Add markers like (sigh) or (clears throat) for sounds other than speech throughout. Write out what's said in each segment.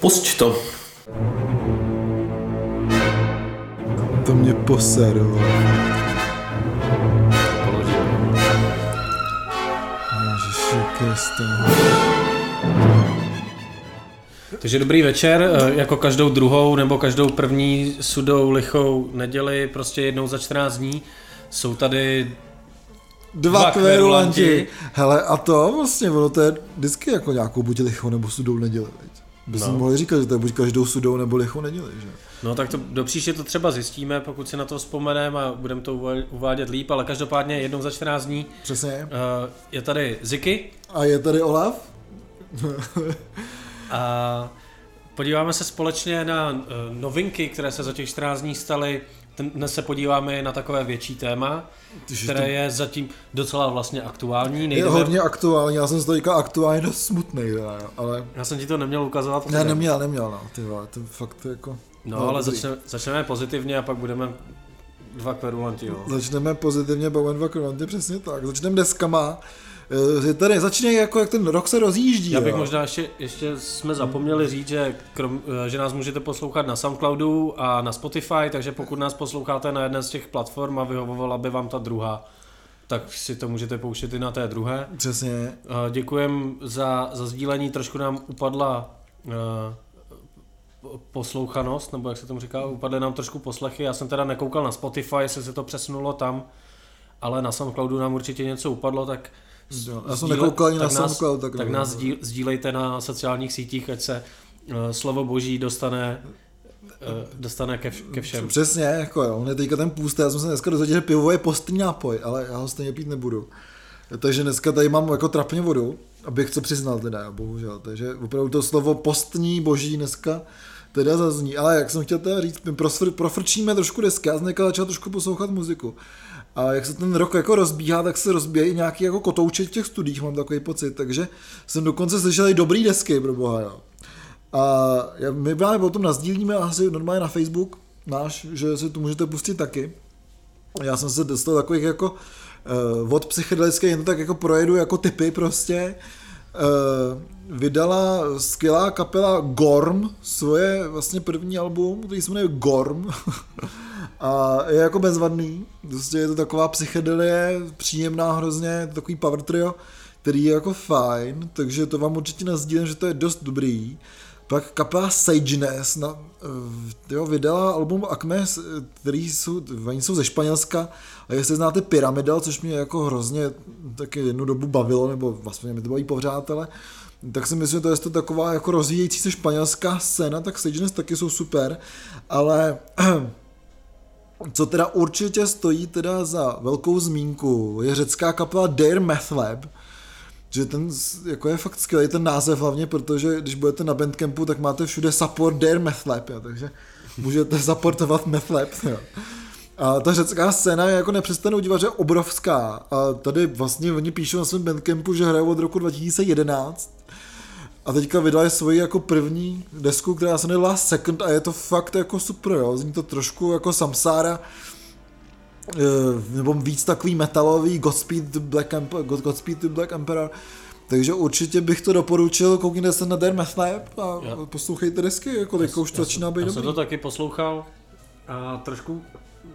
Pusť to. To mě poseru. Ježiši. Takže dobrý večer, eh, jako každou druhou nebo každou první sudou lichou neděli, prostě jednou za 14 dní. Jsou tady Dva, Dva kverulanti. kverulanti. Hele, a to vlastně, ono to je vždycky jako nějakou buď lichou nebo sudou neděli. By no. Mohli říkat, že to je buď každou sudou nebo lichou neděli, že? No tak to do příště to třeba zjistíme, pokud si na to vzpomeneme a budeme to uvádět líp, ale každopádně jednou za 14 dní Přesně. uh, je tady Ziky A je tady Olaf? (laughs) a podíváme se společně na uh, novinky, které se za těch 14 dní staly. Ten- Dnes se podíváme na takové větší téma, Tyž které je zatím docela vlastně aktuální. je Nejdeme, hodně aktuální, já jsem z toho aktuálně dost smutný, ale Já jsem ti to neměl ukazovat. ne, neměl, neměl, no, ty vole, to fakt jako... No, ale dobrý. začneme, začneme pozitivně a pak budeme dva kverulanti, jo. Začneme pozitivně, Bowen dva kverulanty, přesně tak. Začneme deskama. Eh, Je tady, začínají jako, jak ten rok se rozjíždí, Já bych jo. možná ještě, ještě jsme zapomněli říct, že, krom, že nás můžete poslouchat na Soundcloudu a na Spotify, takže pokud nás posloucháte na jedné z těch platform a vyhovovala by vám ta druhá, tak si to můžete pouštět i na té druhé. Přesně. Děkujem za, za sdílení, trošku nám upadla eh, poslouchanost, nebo jak se tomu říká, upadly nám trošku poslechy. Já jsem teda nekoukal na Spotify, jestli se to přesunulo tam, ale na Soundcloudu nám určitě něco upadlo, tak Jo, já jsem nekoukal ani na tak nás, Soundcloud, tak tak nevím. nás sdíl, sdílejte na sociálních sítích, ať se uh, slovo boží dostane, uh, dostane ke, vš- ke všem. Přesně, jako jo, on je teďka ten půst, já jsem se dneska dozvěděl, že pivo je postní nápoj, ale já ho stejně pít nebudu. Takže dneska tady mám jako trapně vodu, abych se přiznal teda, bohužel. Takže opravdu to slovo postní boží dneska teda zazní. Ale jak jsem chtěl teda říct, my prosfr, profrčíme trošku dneska, já jsem trošku poslouchat muziku. A jak se ten rok jako rozbíhá, tak se rozbíhají nějaký jako kotouče v těch studiích, mám takový pocit. Takže jsem dokonce slyšel i dobrý desky, pro boha, jo. A my právě potom nazdílíme asi normálně na Facebook náš, že si to můžete pustit taky. Já jsem se dostal takových jako uh, od psychedelických, jen tak jako projedu jako typy prostě. Uh, vydala skvělá kapela Gorm svoje vlastně první album, který se jmenuje Gorm. (laughs) A je jako bezvadný, prostě je to taková psychedelie, příjemná hrozně, takový power trio, který je jako fajn, takže to vám určitě nazdílím, že to je dost dobrý. Pak kapela Sageness na, eh, jo, vydala album Acme, s- který jsou, oni jsou ze Španělska a jestli znáte Pyramidal, což mě jako hrozně taky jednu dobu bavilo, nebo vlastně mě to baví pořád, ale tak si myslím, že to je to taková jako rozvíjející se španělská scéna, tak Sageness taky jsou super, ale (clears throat) co teda určitě stojí teda za velkou zmínku, je řecká kapela Dare Math Lab, že ten jako je fakt skvělý ten název hlavně, protože když budete na Bandcampu, tak máte všude support Dare Math Lab, jo, takže můžete (laughs) supportovat Math Lab. Jo. A ta řecká scéna je jako nepřestanou je obrovská. A tady vlastně oni píšou na svém Bandcampu, že hrajou od roku 2011. A teďka vydali svoji jako první desku, která se jmenuje Last Second a je to fakt jako super, jo. Zní to trošku jako Samsara, eh, nebo víc takový metalový Godspeed the Black, Emperor, God, Godspeed the Black Emperor. Takže určitě bych to doporučil, koukněte se na Dare Math Lab a poslouchejte desky, jako teďka už to začíná být Já jsem dobrý. to taky poslouchal a trošku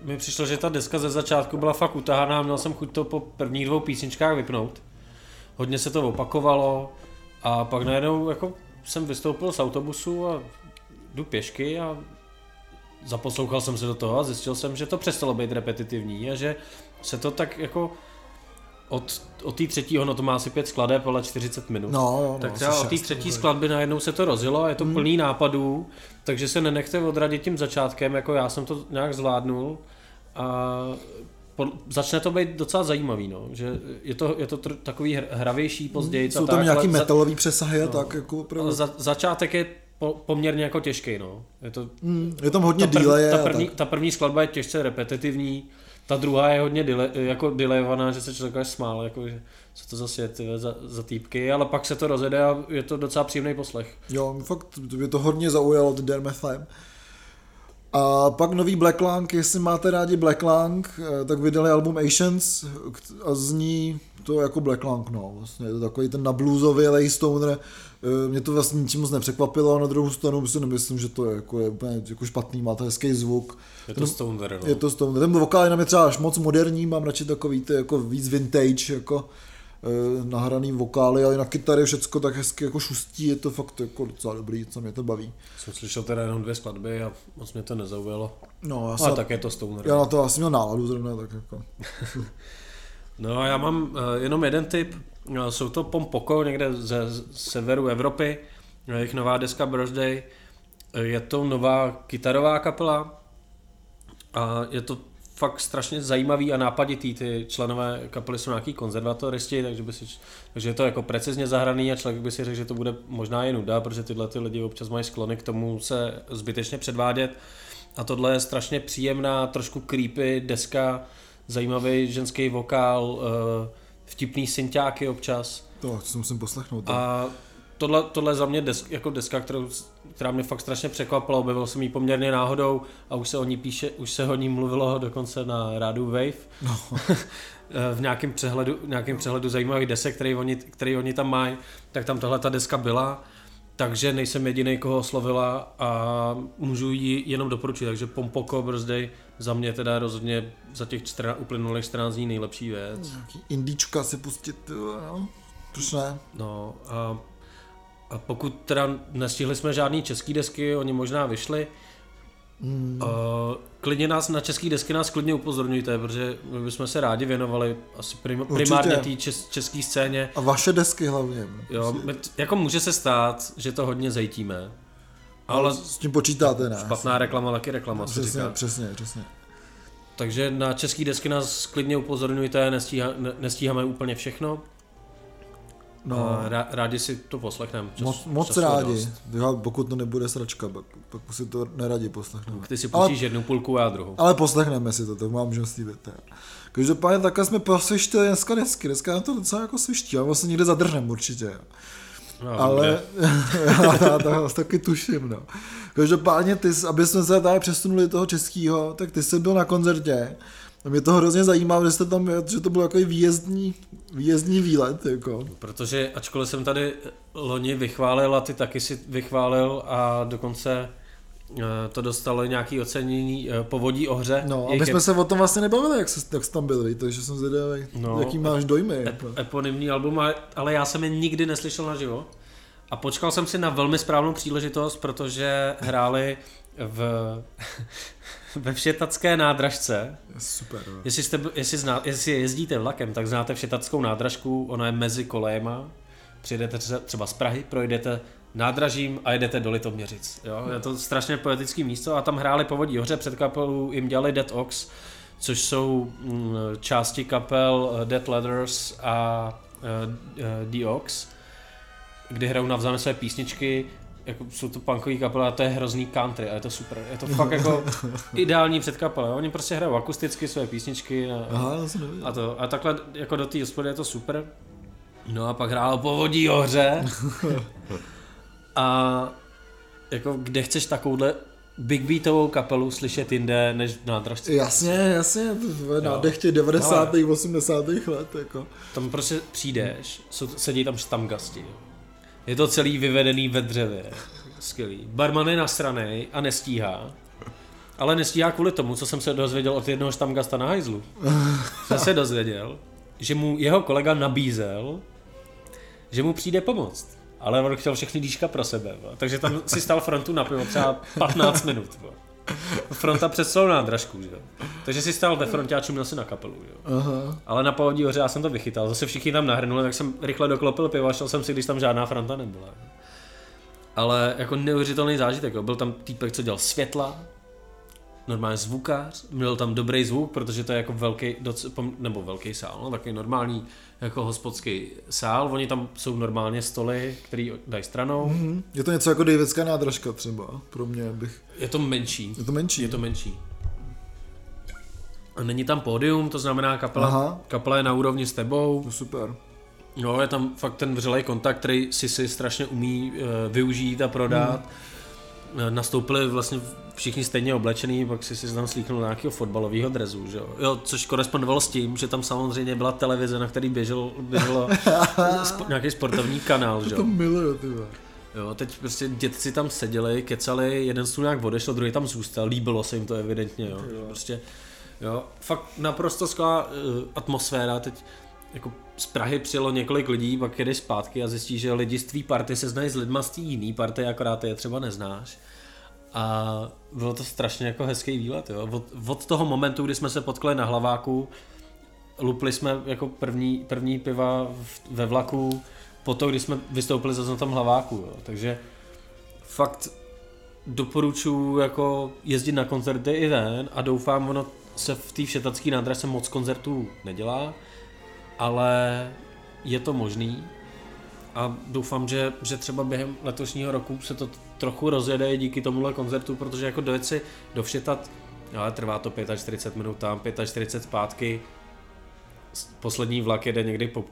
mi přišlo, že ta deska ze začátku byla fakt utahaná, měl jsem chuť to po prvních dvou písničkách vypnout. Hodně se to opakovalo a pak najednou jako jsem vystoupil z autobusu a jdu pěšky a zaposlouchal jsem se do toho a zjistil jsem, že to přestalo být repetitivní a že se to tak jako od, od té třetí, ono to má asi pět skladeb, ale 40 minut. No, no, Tak třeba od té třetí skladby najednou se to rozjelo a je to Hmm. plný nápadů, takže se nenechte odradit tím začátkem, jako já jsem to nějak zvládnul a po, začne to být docela zajímavý, no, že je to, je to tr- takový hr- hravější později. Jsou tam nějaký metalový přesahy a tak, jako opravdu. za, začátek je po, poměrně jako těžký, no. Je to, Mm, je tam hodně ta, první, ta, první, tak. ta první skladba je těžce repetitivní, ta druhá je hodně dile, jako delayovaná, že se člověk až smál, jako, že co to zase je tyhle, za, za týpky, ale pak se to rozjede a je to docela příjemný poslech. Jo, fakt, mě to hodně zaujalo, ty Math Lab. A pak nový Black Lang, jestli máte rádi Black Lang, eh, tak vydali album Asians a zní to jako Black Lang, no. Vlastně je to takový ten nabluzový lay stoner. Eh, Mě to vlastně ničím moc nepřekvapilo, a na druhou stranu si nemyslím, že to je, jako, je úplně jako špatný, má to hezký zvuk. Je to stoner, no. Je to stoner. Ten vokál je na mě třeba až moc moderní, mám radši takový ty jako víc vintage, jako nahraný vokály, ale na kytary všecko tak hezky jako šustí, je to fakt jako docela dobrý, co mě to baví. Jsem slyšel teda jenom dvě skladby a moc mě to nezaujalo. No, já, Ale se, tak je to stoner. já na to asi měl náladu zrovna, tak jako. (laughs) No a já mám uh, jenom jeden tip. Uh, jsou to Pompoko někde ze severu Evropy. Jejich nová deska Birthday. Je to nová kytarová kapela. A je to fakt strašně zajímavý a nápaditý. Ty členové kapely jsou nějaký konzervatoristi, takže, by si, takže je to jako precizně zahraný a člověk by si řekl, že to bude možná jen nuda, protože tyhle ty lidi občas mají sklony k tomu se zbytečně předvádět. A tohle je strašně příjemná, trošku creepy deska, zajímavý ženský vokál, eh, vtipný synťáky občas. To, si musím poslechnout. A... A tohle, tohle je za mě desk, jako deska, kterou, která mě fakt strašně překvapila, objevil jsem ji poměrně náhodou a už se o ní píše, už se o ní mluvilo dokonce na rádu Wave. No. (laughs) v nějakém přehledu, nějakém přehledu zajímavých desek, který oni, který oni tam mají, tak tam tahle ta deska byla. Takže nejsem jediný, koho oslovila a můžu ji jenom doporučit. Takže Pompoko Birthday za mě teda rozhodně za těch 14, uplynulých 14 dní nejlepší věc. Nějaký indíčka si pustit, jo, no. Proč ne? No a, a pokud teda nestihli jsme žádný český desky, oni možná vyšli, Hmm. uh, klidně nás na český desky nás klidně upozorňujte, protože my bychom se rádi věnovali asi prim, primárně té čes, české scéně. A vaše desky hlavně. Jo, my, t- jako může se stát, že to hodně zajtíme, ale S tím počítáte, ne? špatná reklama taky reklama, Přesně, říká. přesně, přesně. Takže na český desky nás klidně upozorňujte, nestíha, ne, nestíháme úplně všechno. No, No. Rá, rádi si to poslechneme. Čas, moc, moc času je rádi. Já, pokud to nebude sračka, pak, pak si to neradi poslechneme. Ty si Ale- pustíš jednu půlku, já druhou. Ale poslechneme si to, to mám možnost jo. Každopádně takhle jsme posvištili dneska desky, dneska nám to docela jako sviští, ale vlastně někde zadrhneme určitě. jo. No, ale já, já (laughs) to taky tuším, no. Každopádně ty, aby jsme se tady přesunuli toho českého, tak ty jsi byl na koncertě. A mě to hrozně zajímá, že jste tam, že to byl takový výjezdní, výjezdní výlet, jako. Protože ačkoliv jsem tady loni vychválil a ty taky si vychválil a dokonce eh, to dostalo nějaké ocenění eh, povodí o hře. No, a my jsme se o tom vlastně nebavili, jak, jsi, jak jsi tam byl, víš, takže jsem zvědavý, No, no, jaký máš dojmy. ep, Jako. eponymní album, ale- ale já jsem je nikdy neslyšel naživo. A počkal jsem si na velmi správnou příležitost, protože hráli v, ve Všetacké nádražce. Super, no. Jestli, jste, jestli, zná, jestli jezdíte vlakem, tak znáte Všetackou nádražku, ona je mezi kolejema. Přijedete tře- třeba z Prahy, projdete nádražím a jedete do Litoměřic. Jo? Je to strašně poetické místo a tam hráli povodí hoře, před kapelou jim dělali Dead Ox, což jsou mm, části kapel eh, Dead Letters a uh, The Ox, kdy hrajou navzájem své písničky, jako jsou to punkové kapely a to je hrozný country a je to super. Je to (laughs) fakt jako ideální předkapela. Oni prostě hrajou akusticky své písničky a, Aha, a, to, a takhle jako do té hospody je to super. No a pak hrál povodí hoře. (laughs) a jako kde chceš takovouhle big beatovou kapelu slyšet jinde než v nádražce. Jasně, jasně, Jo. nádech těch 90. 80. let, jako. Tam prostě přijdeš, sedí tam štamgasti. Je to celý vyvedený ve dřevě. Skvělý. Barman je nasranej a nestíhá. Ale nestíhá kvůli tomu, co jsem se dozvěděl od jednoho štamgasta na hajzlu. Jsem se dozvěděl, že mu jeho kolega nabízel, že mu přijde pomoct. Ale on chtěl všechny dýška pro sebe. bo. Takže tam si stal frontu na pivo třeba 15 minut. bo. (laughs) Fronta přes celou nádražku. Že? jo. Takže si stál ve frontě a čumil si na kapelu. Jo? Aha. Ale na pohodí hoře já jsem to vychytal, zase všichni tam nahrnuli, tak jsem rychle doklopil pivo a šel jsem si, když tam žádná fronta nebyla. Ale jako neuvěřitelný zážitek, jo. byl tam týpek, co dělal světla, normálně zvukář, měl tam dobrý zvuk, protože to je jako velký, doc, nebo velký sál, no, takový normální jako hospodský sál, oni tam jsou normálně stoly, který dají stranou, Mhm. Je to něco jako Davidská nádražka třeba, pro mě bych. je to menší, Je to menší. je to menší. A není tam pódium, to znamená kapela, Aha. kapela je na úrovni s tebou, To super. No, je tam fakt ten vřelej kontakt, který si si strašně umí uh, využít a prodat. eh, nastoupili vlastně všichni stejně oblečený, pak si si tam slíknul nějakého fotbalového drezu, že jo? jo? Což korespondovalo s tím, že tam samozřejmě byla televize, na který běžel, běželo (laughs) sp- nějaký sportovní kanál, že To jo? miluju, ty vole. Jo, teď prostě dětci tam seděli, kecali, jeden stůl nějak odešel, druhý tam zůstal, líbilo se jim to evidentně, jo. Prostě, jo, fakt naprosto skvělá uh, atmosféra, teď jako z Prahy přijelo několik lidí, pak jede zpátky a zjistí, že lidi z tvý party se znají s lidma z té jiný party, akorát ty je třeba neznáš. A bylo to strašně jako hezký výlet, jo. Od, od toho momentu, kdy jsme se potkali na hlaváku, lupli jsme jako první, první piva v, ve vlaku, po to, když jsme vystoupili zase na tom hlaváku, jo. takže fakt doporučuji jako jezdit na koncerty i ven a doufám, ono se v té všetacké nádražce moc koncertů nedělá, ale je to možný a doufám, že, že třeba během letošního roku se to trochu rozjede díky tomuhle koncertu, protože jako dojet si dovšetat, ale trvá to 45 minut tam, 45 zpátky, poslední vlak jede někdy po, uh,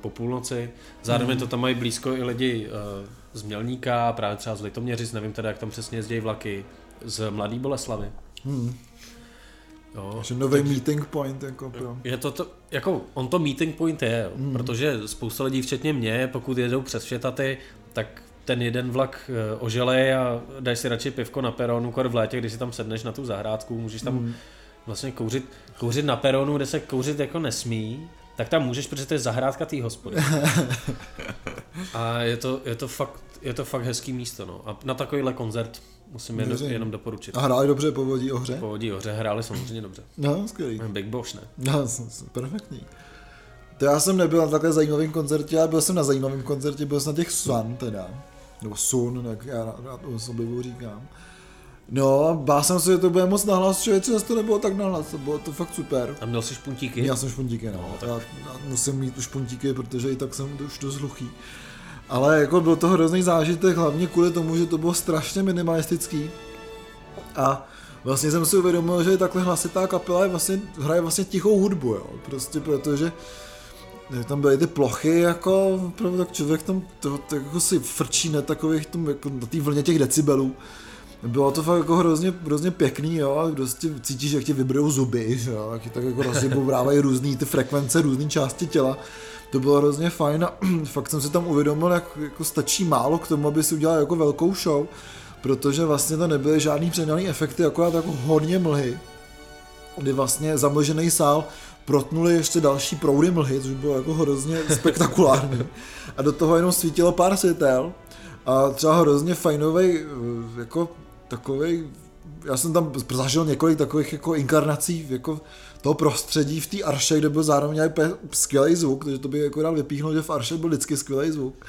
po půlnoci, zároveň to tam mají blízko i lidi uh, z Mělníka, právě třeba z Litoměřic, nevím teda, jak tam přesně jezdí vlaky, z Mladý Boleslavy. Hmm. Jo. Takže nový meeting point, jako pro... Je to, to, jako on to meeting point je, mm. protože spousta lidí, včetně mě, pokud jedou přes Všetaty, tak ten jeden vlak eh, oželej a dáš si radši pivko na peronu, kor v létě, když si tam sedneš na tu zahrádku, můžeš tam Hmm. vlastně kouřit, kouřit na peronu, kde se kouřit jako nesmí, tak tam můžeš, protože to je zahrádka té hospody. (laughs) A je to, je to, fakt, je to fakt hezký místo, no. A na takovýhle koncert musím jenom, Věřím. jenom doporučit. A hráli dobře povodí o hře? Povodí oře hráli samozřejmě dobře. No, skvělý. Big Boss, ne? No, perfektní. To já jsem nebyl na takhle zajímavém koncertě, ale byl jsem na zajímavém koncertě, byl jsem na těch Sun teda. Nebo Sun, jak já rád, rád osoblivu říkám. No, bál jsem se, že to bude moc nahlas, člověče, zase to nebylo tak nahlas, to bylo to fakt super. A měl jsi špuntíky? Já jsem špuntíky, no. tak- Já, já musím mít už špuntíky, protože i tak jsem už dost hluchý. Ale jako byl to hrozný zážitek, hlavně kvůli tomu, že to bylo strašně minimalistický. A vlastně jsem si uvědomil, že takhle hlasitá kapela je vlastně, hraje vlastně tichou hudbu, jo. Prostě protože tam byly ty plochy, jako, opravdu tak člověk tam to, to jako si frčí na takových, tom, jako na té vlně těch decibelů. Bylo to fakt jako hrozně, hrozně pěkný, jo, a prostě cítíš, jak ti vybrou zuby, jo, ti tak jako rozděbourávají různý ty frekvence, různé části těla. To bylo hrozně fajn a (clears throat) fakt jsem si tam uvědomil, jak jako stačí málo k tomu, aby si udělal jako velkou show, protože vlastně to nebyly žádný přehnaný efekty, akorát jako hodně mlhy, kdy vlastně zamlžený sál protnuli ještě další proudy mlhy, což bylo jako hrozně (laughs) spektakulární. A do toho jenom svítilo pár světel a třeba hrozně fajnový jako takový já jsem tam zažil několik takových jako inkarnací jako toho prostředí v té arše, kde byl zároveň i skvělý zvuk, takže to by jako rád vypíchnul, že v arše byl vždycky skvělý zvuk.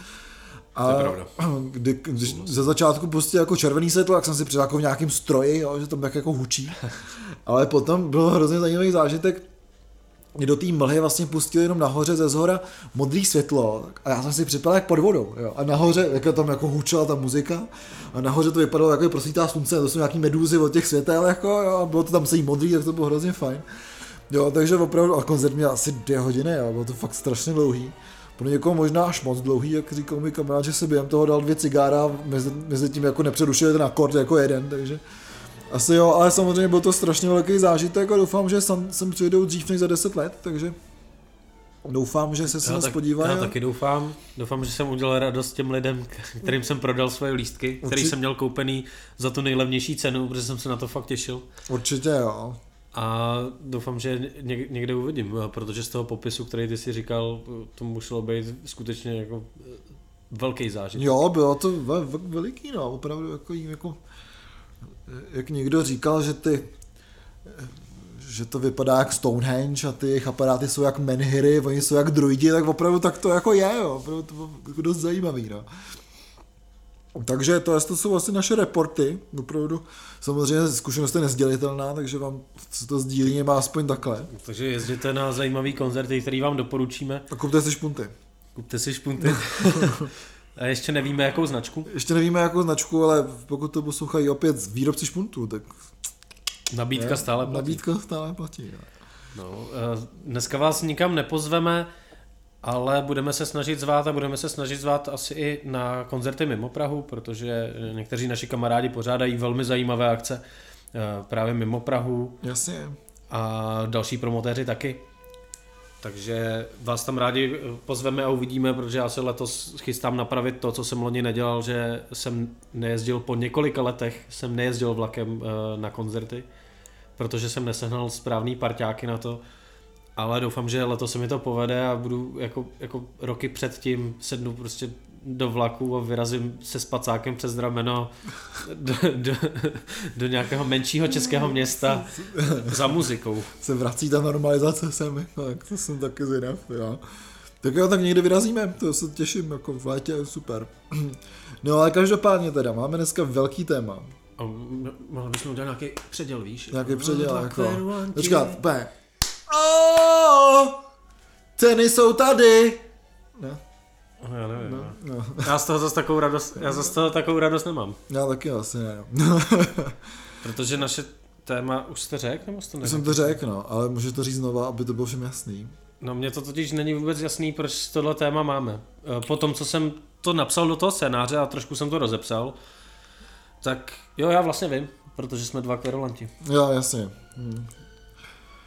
A To je pravda. (clears throat) kdy, když ze začátku pustí jako červený světlo, jak jsem si přidal jako v nějakým stroji, jo, že tam tak jako hučí. (laughs) Ale potom byl hrozně zajímavý zážitek, kdy do té mlhy vlastně pustili jenom nahoře ze zhora modrý světlo a já jsem si připadal jak pod vodou. Jo. A nahoře, jak tam jako hučela ta muzika a nahoře to vypadalo jako je prosvítá slunce, to jsou nějaký medúzy od těch světel, jako, jo, a bylo to tam celý modrý, tak to bylo hrozně fajn. Jo, takže opravdu, a koncert měl asi dvě hodiny, jo, bylo to fakt strašně dlouhý. Pro někoho možná až moc dlouhý, jak říkal mi kamarád, že se během toho dal dvě cigára mezi, mezi tím jako nepředušil ten akord jako jeden, takže asi jo, ale samozřejmě byl to strašně velký zážitek a doufám, že sem, sem přijedou dřív než za 10 let, takže doufám, že se se Já, nás tak, podívají. já taky doufám. Doufám, že jsem udělal radost těm lidem, kterým jsem prodal svoje lístky, který Určitě. jsem měl koupený za tu nejlevnější cenu, protože jsem se na to fakt těšil. Určitě jo. A doufám, že ně- někde uvidím, protože z toho popisu, který ty si říkal, to muselo být skutečně jako eh, velký zážitek. Jo, bylo to ve, ve, veliký, no, opravdu jako, jako jak někdo říkal, že ty že to vypadá jak Stonehenge a ty jejich aparáty jsou jak menhiry, oni jsou jak druidi, tak opravdu tak to jako je, jo, opravdu to bylo jako dost zajímavý, no. Takže to, to jsou asi naše reporty, opravdu. Samozřejmě zkušenost je nezdělitelná, takže vám se to sdílí má aspoň takhle. Takže jezděte na zajímavý koncerty, který vám doporučíme. A kupte si špunty. Kupte si špunty. (laughs) A ještě nevíme, jakou značku. Ještě nevíme jakou značku, ale pokud to poslouchají opět výrobci špuntů, tak Nabídka stále platí. nabídka stále platí. Jo. No, eh, dneska vás nikam nepozveme, ale budeme se snažit zvát a budeme se snažit zvát asi i na koncerty mimo Prahu, protože někteří naši kamarádi pořádají velmi zajímavé akce eh, právě mimo Prahu. Jasně. A další promotéři taky. Takže vás tam rádi pozveme a uvidíme, protože já se letos chystám napravit to, co jsem loni nedělal, že jsem nejezdil po několika letech, jsem nejezdil vlakem eh, na koncerty, protože jsem nesehnal správný parťáky na to, ale doufám, že letos se mi to povede a budu jako, jako roky předtím sednu prostě do vlaku a vyrazím se spacákem přes rameno do, do, do nějakého menšího českého města za muzikou. Se vrací ta normalizace sem, tak to jsem taky zvědav, jo. Tak jo, tak někdy vyrazíme, to se těším, jako v létě, super. (clears throat) No ale každopádně teda, máme dneska velký téma. A mohli bychom udělat nějaký předěl, víš? Nějaký předěl, jako. Počkat, p. Oh, ceny jsou tady. No, já nevím. No, no. Já z toho zase takovou radost, já zase toho takovou radost nemám. Já taky asi ne. (laughs) Protože naše téma už jste řekl, nebo jste Já jsem to řekl, no, ale můžu to říct znova, aby to bylo všem jasný. No mně to totiž není vůbec jasný, proč tohle téma máme. Eh, po tom, co jsem to napsal do toho scénáře a trošku jsem to rozepsal, tak jo, já vlastně vím, protože jsme dva kverulanti. Jo, jasně. Hm.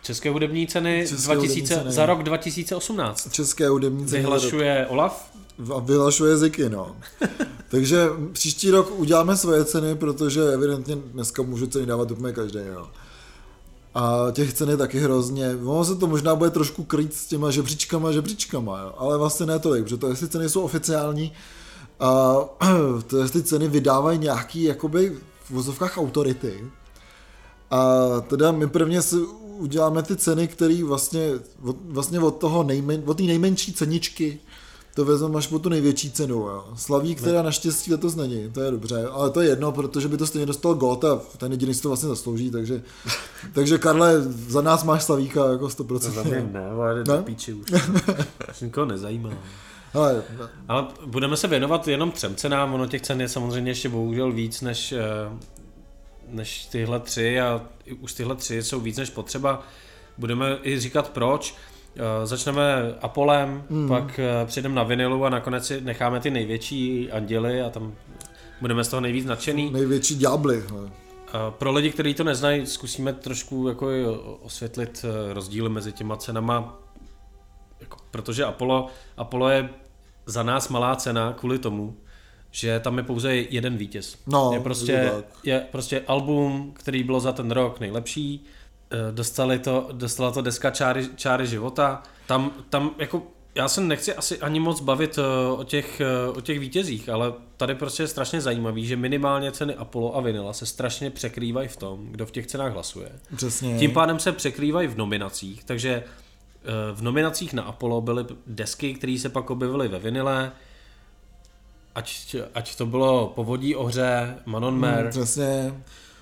České hudební ceny, České 2000, hudební ceny. za rok 2018. České hudební ceny. Vyhlašuje Olaf? A vyhlašuje Ziky, no. (laughs) Takže příští rok uděláme svoje ceny, protože evidentně dneska můžu ceny dávat úplně každý, jo. A těch cen je taky hrozně. Ono se to možná bude trošku krýt s těma žebříčkama, žebříčkama, jo. ale vlastně ne tolik, protože to, jestli ceny jsou oficiální, a (clears throat) to, jestli ceny vydávají nějaký jakoby v vozovkách autority, a teda my prvně si uděláme ty ceny, které vlastně, vlastně od toho nejmen, od té nejmenší ceničky to vezmeme až po tu největší cenu. Jo. Slavík, která naštěstí letos není, to je dobře, ale to je jedno, protože by to stejně dostal Got a ten jediný si to vlastně zaslouží, takže, (laughs) takže Karle, za nás máš Slavíka jako 100%. Za mě ne, ale ne? píči už. (laughs) už nikoho nezajímá. Ale, ale budeme se věnovat jenom třem cenám, ono těch cen je samozřejmě ještě bohužel víc než, eh, než tyhle tři a už tyhle tři jsou víc než potřeba. Budeme i říkat proč. Uh, začneme Apolem, mm. pak uh, přijdeme na vinilu a nakonec si necháme ty největší anděly a tam budeme z toho nejvíc nadšený. Největší ďábly. Uh, pro lidi, kteří to neznají, zkusíme trošku jako osvětlit rozdíly mezi těma cenama, jako, protože Apollo, Apollo je za nás malá cena kvůli tomu, že tam je pouze jeden vítěz. No, je prostě, je prostě album, který bylo za ten rok nejlepší, Eh, dostali to, dostala to deska Čáry, čáry života. Tam, tam jako já se nechci asi ani moc bavit eh, o těch, eh, o těch vítězích, ale tady prostě je strašně zajímavý, že minimálně ceny Apollo a Vinila se strašně překrývají v tom, kdo v těch cenách hlasuje. Přesně. Tím pádem se překrývají v nominacích, takže v nominacích na Apollo byly desky, které se pak objevily ve Vinile, ať, ať to bylo Povodí ohře, Manon Mer. Hmm, přesně.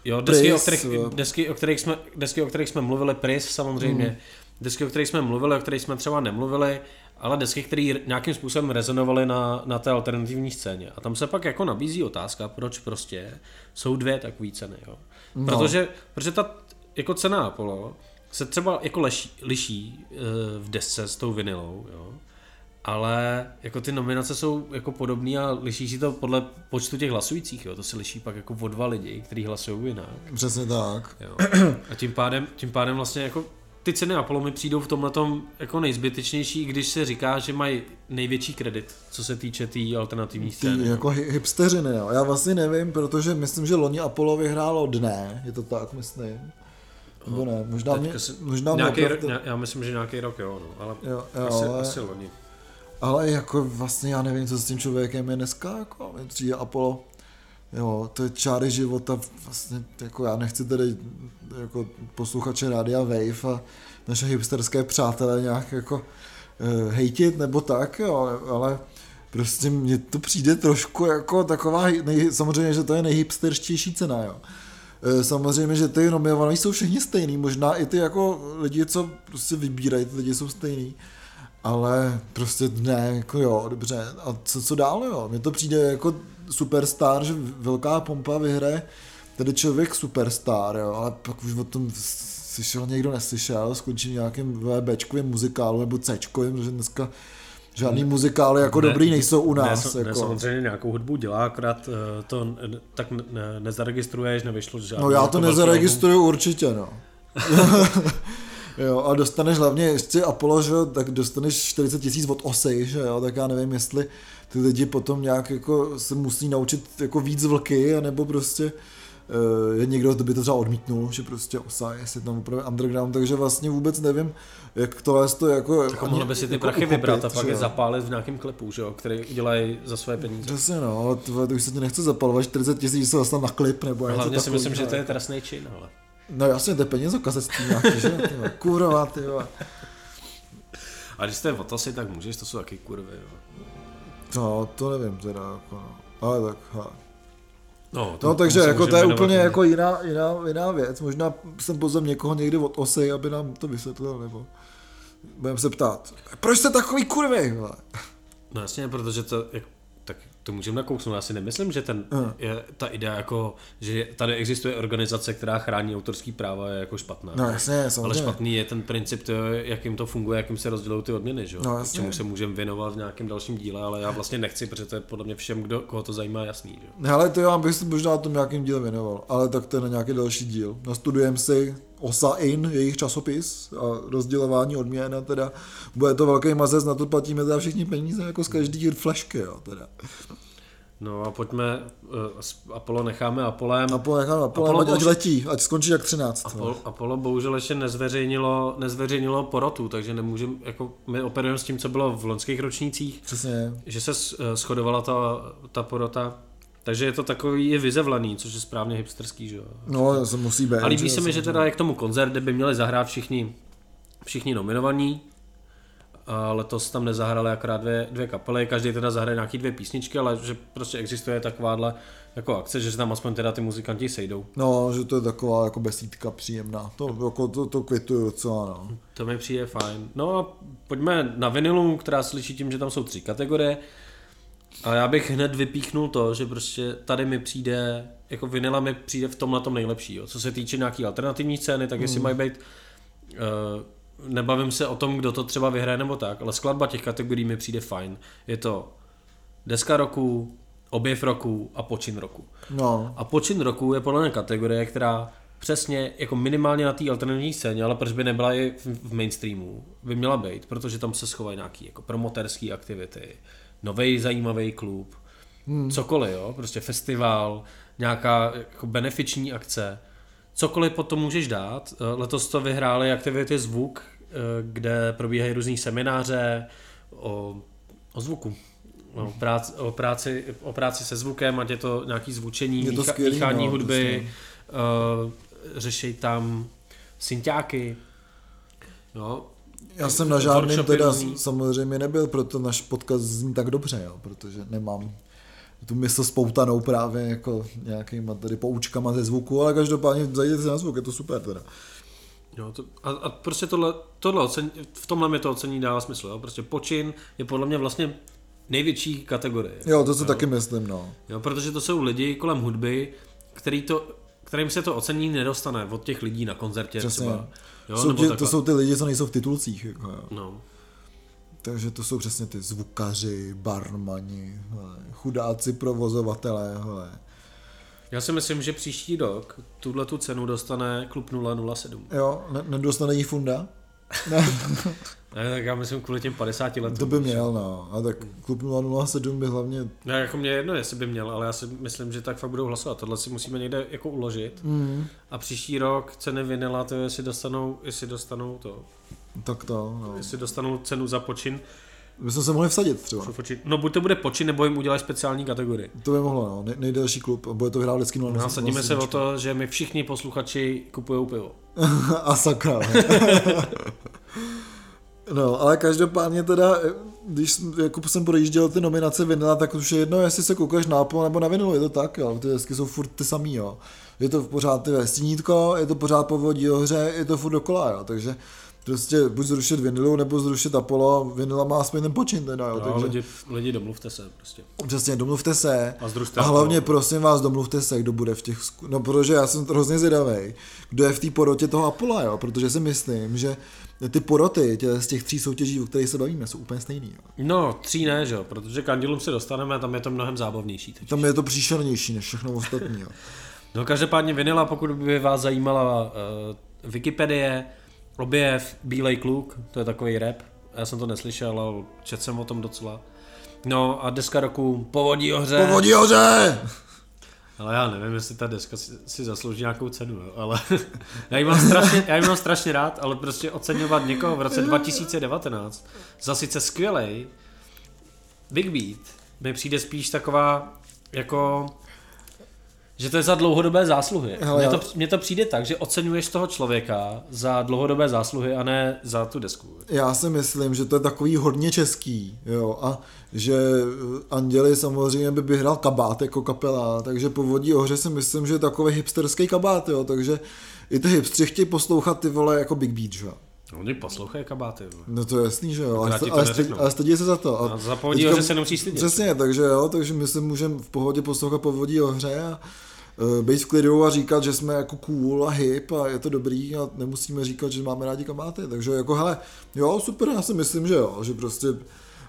Jo, desky, Pris, o kterých, desky, o kterých jsme, desky, o kterých jsme mluvili, Pris samozřejmě, mm. desky, o kterých jsme mluvili, o kterých jsme třeba nemluvili, ale desky, které nějakým způsobem rezonovaly na, na té alternativní scéně. A tam se pak jako nabízí otázka, proč prostě jsou dvě takové ceny. Jo? No. Protože, protože ta jako cena Apollo se třeba jako leší, liší uh, v desce s tou vinilou, jo? Ale jako ty nominace jsou jako podobné a liší si to podle počtu těch hlasujících, jo. to se liší pak jako o dva lidi, kteří hlasují jinak. Přesně tak. Jo. A tím pádem, tím pádem vlastně jako ty ceny Apollo mi přijdou v tomhle jako nejzbytečnější, když se říká, že mají největší kredit, co se týče té tý alternativní scény. Ty jako hipsteřiny, jo. Já vlastně nevím, protože myslím, že loni Apollo vyhrálo dne, je to tak, myslím. Nebo ne, možná mě, možná nějaký, mě. Já myslím, že nějaký rok jo, no, ale jo, jo, asi, ale... asi loni. Ale jako vlastně já nevím, co s tím člověkem je dneska, jako přijde Apollo, jo, to je čáry života, vlastně jako já nechci tady jako posluchače Rádia Wave a naše hipsterské přátelé nějak jako uh, hejtit nebo tak, jo, ale prostě mně to přijde trošku jako taková, nej, samozřejmě, že to je nejhipsterštější cena, jo. Eh, samozřejmě, že ty nominované jsou všichni stejný, možná i ty jako lidi, co prostě vybírají, ty lidi jsou stejný ale prostě ne, jako jo, dobře. A co, co dál, jo? Mně to přijde jako superstar, že velká pompa vyhraje tedy člověk superstar, jo, ale pak už o tom slyšel někdo neslyšel, skončí nějakým VBčkovým muzikálu nebo Cčkovým, protože dneska Žádný muzikály jako ne, dobrý nejsou u nás. Ne, jako. ne, samozřejmě nějakou hudbu dělá, akorát uh, to ne, tak ne, nezaregistruješ, nevyšlo žádný. No já to jako nezaregistruju určitě, no. (laughs) jo, a dostaneš hlavně, ještě Apollo, že, tak dostaneš 40 tisíc od osy, že jo, tak já nevím, jestli ty lidi potom nějak jako se musí naučit jako víc vlky, nebo prostě uh, je někdo, kdo by to třeba odmítnul, že prostě osa je si tam opravdu underground, takže vlastně vůbec nevím, jak to je to jako... Jako mohli by si ty jako prachy uchopit, vybrat a pak je zapálit v nějakém klipu, že jo, který udělají za své peníze. Přesně no, ale to, to už se ti nechce zapalovat 40 tisíc, se dostat na klip nebo něco Hlavně si myslím, že to je jako. trestný čin, ale. No jasně, to je peníze kazetství nějaký, že? Ty vole, Kurva, ty vole. A když jste otosy, tak můžeš, to jsou taky kurvy, jo. No, to nevím teda, jako no. Ale tak, hele. No, No takže se jako to je úplně jako jiná, jiná, jiná věc. Možná jsem pozem někoho někdy od osy, aby nám to vysvětlil, nebo budeme se ptát, proč jste takový kurvy? vole? No jasně, protože to, jak, to můžeme nakousnout. Já si nemyslím, že ten, Aha. je, ta idea jako, že tady existuje organizace, která chrání autorský práva, je jako špatná. No jasně, Ale samozřejmě. špatný je ten princip, to, jakým to funguje, jakým se rozdělují ty odměny, že? No, jasně. čemu se můžeme věnovat v nějakém dalším díle, ale já vlastně nechci, protože to je podle mě všem, kdo, koho to zajímá, jasný. Že? Hele, to já bych se možná tom nějakým dílem věnoval, ale tak to je na nějaký další díl. Nastudujeme si OSA IN, jejich časopis a rozdělování odměn a teda bude to velký mazec, na to platíme teda všichni peníze jako z každý flešky, jo, teda. No a pojďme, uh, Apollo necháme Apolem. Apollo necháme Apollo, Apollo ať, ať bohužel- letí, ať skončí jak 13. Apollo, Apollo bohužel ještě nezveřejnilo, nezveřejnilo porotu, takže nemůžeme, jako my operujeme s tím, co bylo v loňských ročnících, Přesně. že se eh, shodovala ta, ta porota, takže je to takový i vyzevlaný, což je správně hipsterský, že jo. No, se musí být. A líbí že se mi, že teda je k tomu koncert, kde by měli zahrát všichni, všichni nominovaní. A letos tam nezahrály akorát dvě, dvě kapely, každý teda zahraje nějaký dvě písničky, ale že prostě existuje takováhle jako akce, že se tam aspoň teda ty muzikanti sejdou. No, že to je taková jako besídka příjemná. To, jako, to, to kvituju docela, no. To mi přijde fajn. No a pojďme na vinilu, která slyší tím, že tam jsou tři kategorie. A já bych hned vypíchnul to, že prostě tady mi přijde, jako vinila mi přijde v tomhle tom nejlepší. Jo. Co se týče nějaký alternativní scény, tak jestli mají být, uh, nebavím se o tom, kdo to třeba vyhraje nebo tak, ale skladba těch kategorií mi přijde fajn. Je to deska roku, objev roku a počin roku. No, A počin roku je podle mě kategorie, která přesně jako minimálně na té alternativní scéně, ale proč by nebyla i v, v mainstreamu, by měla být, protože tam se schovají nějaký jako promoterské aktivity, nový zajímavý klub, hmm. cokoliv, jo, prostě festival, nějaká jako benefiční akce, cokoliv potom můžeš dát. Eh, Letos to vyhráli aktivity Zvuk, eh, kde probíhají různý semináře o, o zvuku. O práci, o, práci, o práci se zvukem, ať je to nějaký zvučení, Je to mícha, skvělý, míchání no, hudby, uh, řeší tam synťáky. No, já jsem na žádném teda samozřejmě nebyl, proto náš podcast zní tak dobře, jo, protože nemám tu mysl spoutanou právě jako nějakýma tady poučkama ze zvuku, ale každopádně zajděte si na zvuk, je to super teda. Jo, to, a, a prostě tohle, tohle ocen, v tomhle mi to ocení dává smysl. Jo? Prostě počin je podle mě vlastně největší kategorie. Jo, to co taky myslím, no. Jo, protože to jsou lidi kolem hudby, který to, kterým se to ocení nedostane od těch lidí na koncertě Přesně. třeba. Jo, jsou ti, to jsou ty lidi, co nejsou v titulcích, jako, jo. No. Takže to jsou přesně ty zvukaři, barmani, hele, chudáci, provozovatelé, hele. Já si myslím, že příští rok tuhle tu cenu dostane klub 007. Jo, ne, nedostane jí funda? Ne, tak já myslím kvůli těm 50 letům. to by měl, no. A tak klub 007 by hlavně... Ne, jako mě je jedno, jestli by měl, ale já si myslím, že tak fakt budou hlasovat. Tohle si musíme někde jako uložit. Mm, A příští rok ceny vinila, to je, jestli dostanou, jestli dostanou to, tak to, no. jestli dostanou cenu za počin. My jsme se mohli vsadit třeba. No buď to bude počin, nebo jim udělají speciální kategorii. To by mohlo, no. Nej, nejdelší klub. A bude to hrát vždycky 007. No a sadíme se o to, že my všichni posluchači kupují pivo. (laughs) a sakra. (laughs) no, ale každopádně teda, když jsem- jako jsem projížděl ty nominace vinila, tak už je jedno, jestli se koukáš na Apple nebo na vinilu, je to tak, jo. Ty desky jsou furt ty samý, jo. Je to pořád ty stínítko, je to pořád povodí o hře, je to furt dokola, jo. Takže prostě buď zrušit vinilu, nebo zrušit Apollo, vinila má aspoň ten počin teda, jo. No, takže lidi, lidi, domluvte se prostě. přesně, domluvte se. A združte A hlavně Apollo. prosím vás, domluvte se, kdo bude v těch... No, protože já jsem hrozně zvědavý, kdo je v té porotě toho Apola, jo, protože si myslím, že ty poroty tě, z těch tří soutěží, o kterých se bavíme, jsou úplně stejný. Jo. No, tří ne, že jo, protože k Andělům se dostaneme a tam je to mnohem zábavnější. Teď. Tam je to příšernější než všechno ostatní. Jo. (laughs) No každopádně Vinila, pokud by vás zajímala uh, Wikipedie, objev, Bílej kluk, to je takový rap, já jsem to neslyšel, ale četl jsem o tom docela. No a deska roku Povodí ohře. Povodí ohře! (laughs) Ale já nevím, jestli ta deska si, si zaslouží nějakou cenu, jo. ale (laughs) já ji, mám strašně, já ji mám strašně rád, ale prostě oceňovat někoho v roce 2019 za sice skvělej Big Beat mi přijde spíš taková jako že to je za dlouhodobé zásluhy. Mně to, mně to přijde tak, že oceňuješ toho člověka za dlouhodobé zásluhy a ne za tu desku. Já si myslím, že to je takový hodně český, jo, a že Anděli samozřejmě by vyhrál kabát jako kapela, takže po vodí ohře si myslím, že je takový hipsterský kabát, jo, takže i ty hipstři chtějí poslouchat ty vole jako Big Beat, že? No, oni poslouchají kabáty. Jo. No to je jasný, že jo, ale, ale, ale stydí se za to. A, a za povodí ohře se nemusí stydět. Přesně, takže jo, takže my se můžeme v pohodě poslouchat povodí ohře a být v klidu a říkat, že jsme jako cool a hip a je to dobrý a nemusíme říkat, že máme rádi kabáty. Takže jako hele, jo, super, já si myslím, že jo, že prostě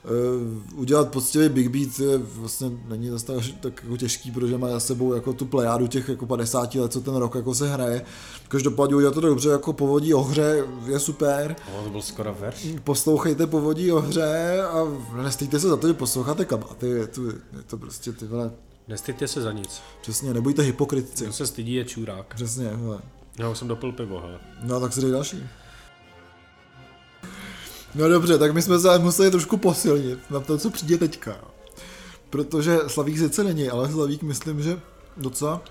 Uh, udělat poctivý big beat je vlastně není zase tak, tak jako těžký, protože má za sebou jako tu plejádu těch jako 50 let, co ten rok jako se hraje. Každopádně udělat to dobře, jako povodí o hře je super. O, to byl skoro verš. Poslouchejte povodí o hře a nestýjte se za to, že posloucháte kabáty, je to, je to prostě ty vole Nestýďte se za nic. Přesně, nebojte hypokritci. Kdo se stydí je čurák. Přesně, hele. Já už jsem dopil pivo, hele. No tak si dej další. No dobře, tak my jsme se museli trošku posilnit na to, co přijde teďka. Protože Slavík sice není, ale Slavík myslím, že docela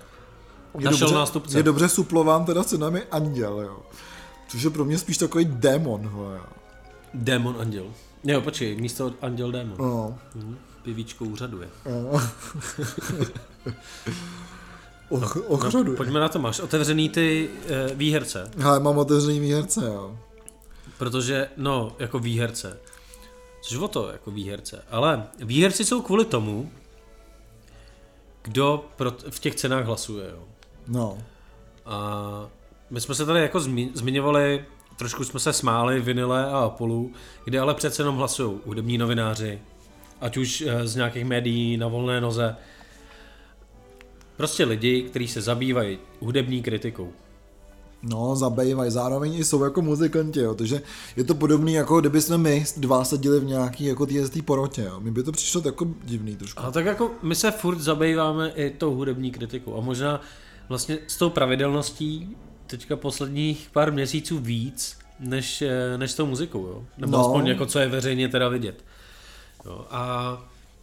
je Našel dobře, nástupce. je dobře suplován teda cenami Anděl, jo. Což je pro mě spíš takový démon, jo. Démon Anděl. Jo, počkej, místo Anděl Démon. No. Mhm. Pivíčko úřaduje. (laughs) No. Och, ochřaduje. No, pojďme na to, máš otevřený ty uh, výherce. Hele, mám otevřený výherce, jo. Protože, no, jako výherce. Což o to, jako výherce. Ale výherci jsou kvůli tomu, kdo pro, v těch cenách hlasuje, jo. No. A my jsme se tady jako zmi, zmiňovali, trošku jsme se smáli Vinile a Apollo, kde ale přece jenom hlasují hudební novináři, ať už eh, z nějakých médií na volné noze. Prostě lidi, kteří se zabývají hudební kritikou. No, zabývají, zároveň i jsou jako muzikanti, jo, takže je to podobný, jako kdyby jsme my dva seděli v nějaký jako tý porotě, jo. Mi by to přišlo jako divný trošku. A tak jako my se furt zabýváme i tou hudební kritikou a možná vlastně s tou pravidelností teďka posledních pár měsíců víc, než, eh, než s tou muzikou, jo. Nebo no. aspoň jako co je veřejně teda vidět. Jo, a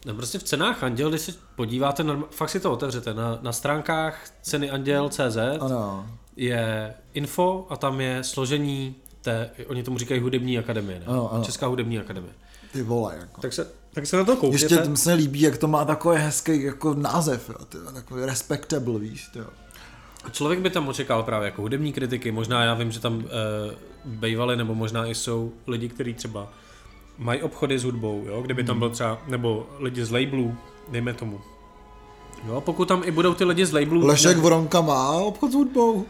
no prostě v cenách Anděl, když se podíváte, fakt si to otevřete, na, na stránkách ceny Anděl.cz ano. je info a tam je složení té, oni tomu říkají hudební akademie, ne? Ano, ano. Česká hudební akademie. Ty vole, jako. Tak se, tak se na to koukněte. Ještě mi se líbí, jak to má takový hezký jako název, jo, ty, takový respectable, víš, jo. Člověk by tam očekal právě jako hudební kritiky, možná já vím, že tam e, bývali, nebo možná i jsou lidi, kteří třeba mají obchody s hudbou, jo, kdyby tam byl třeba, nebo lidi z labelů, dejme tomu. Jo, pokud tam i budou ty lidi z labelů... Lešek ne... Vronka má obchod s hudbou.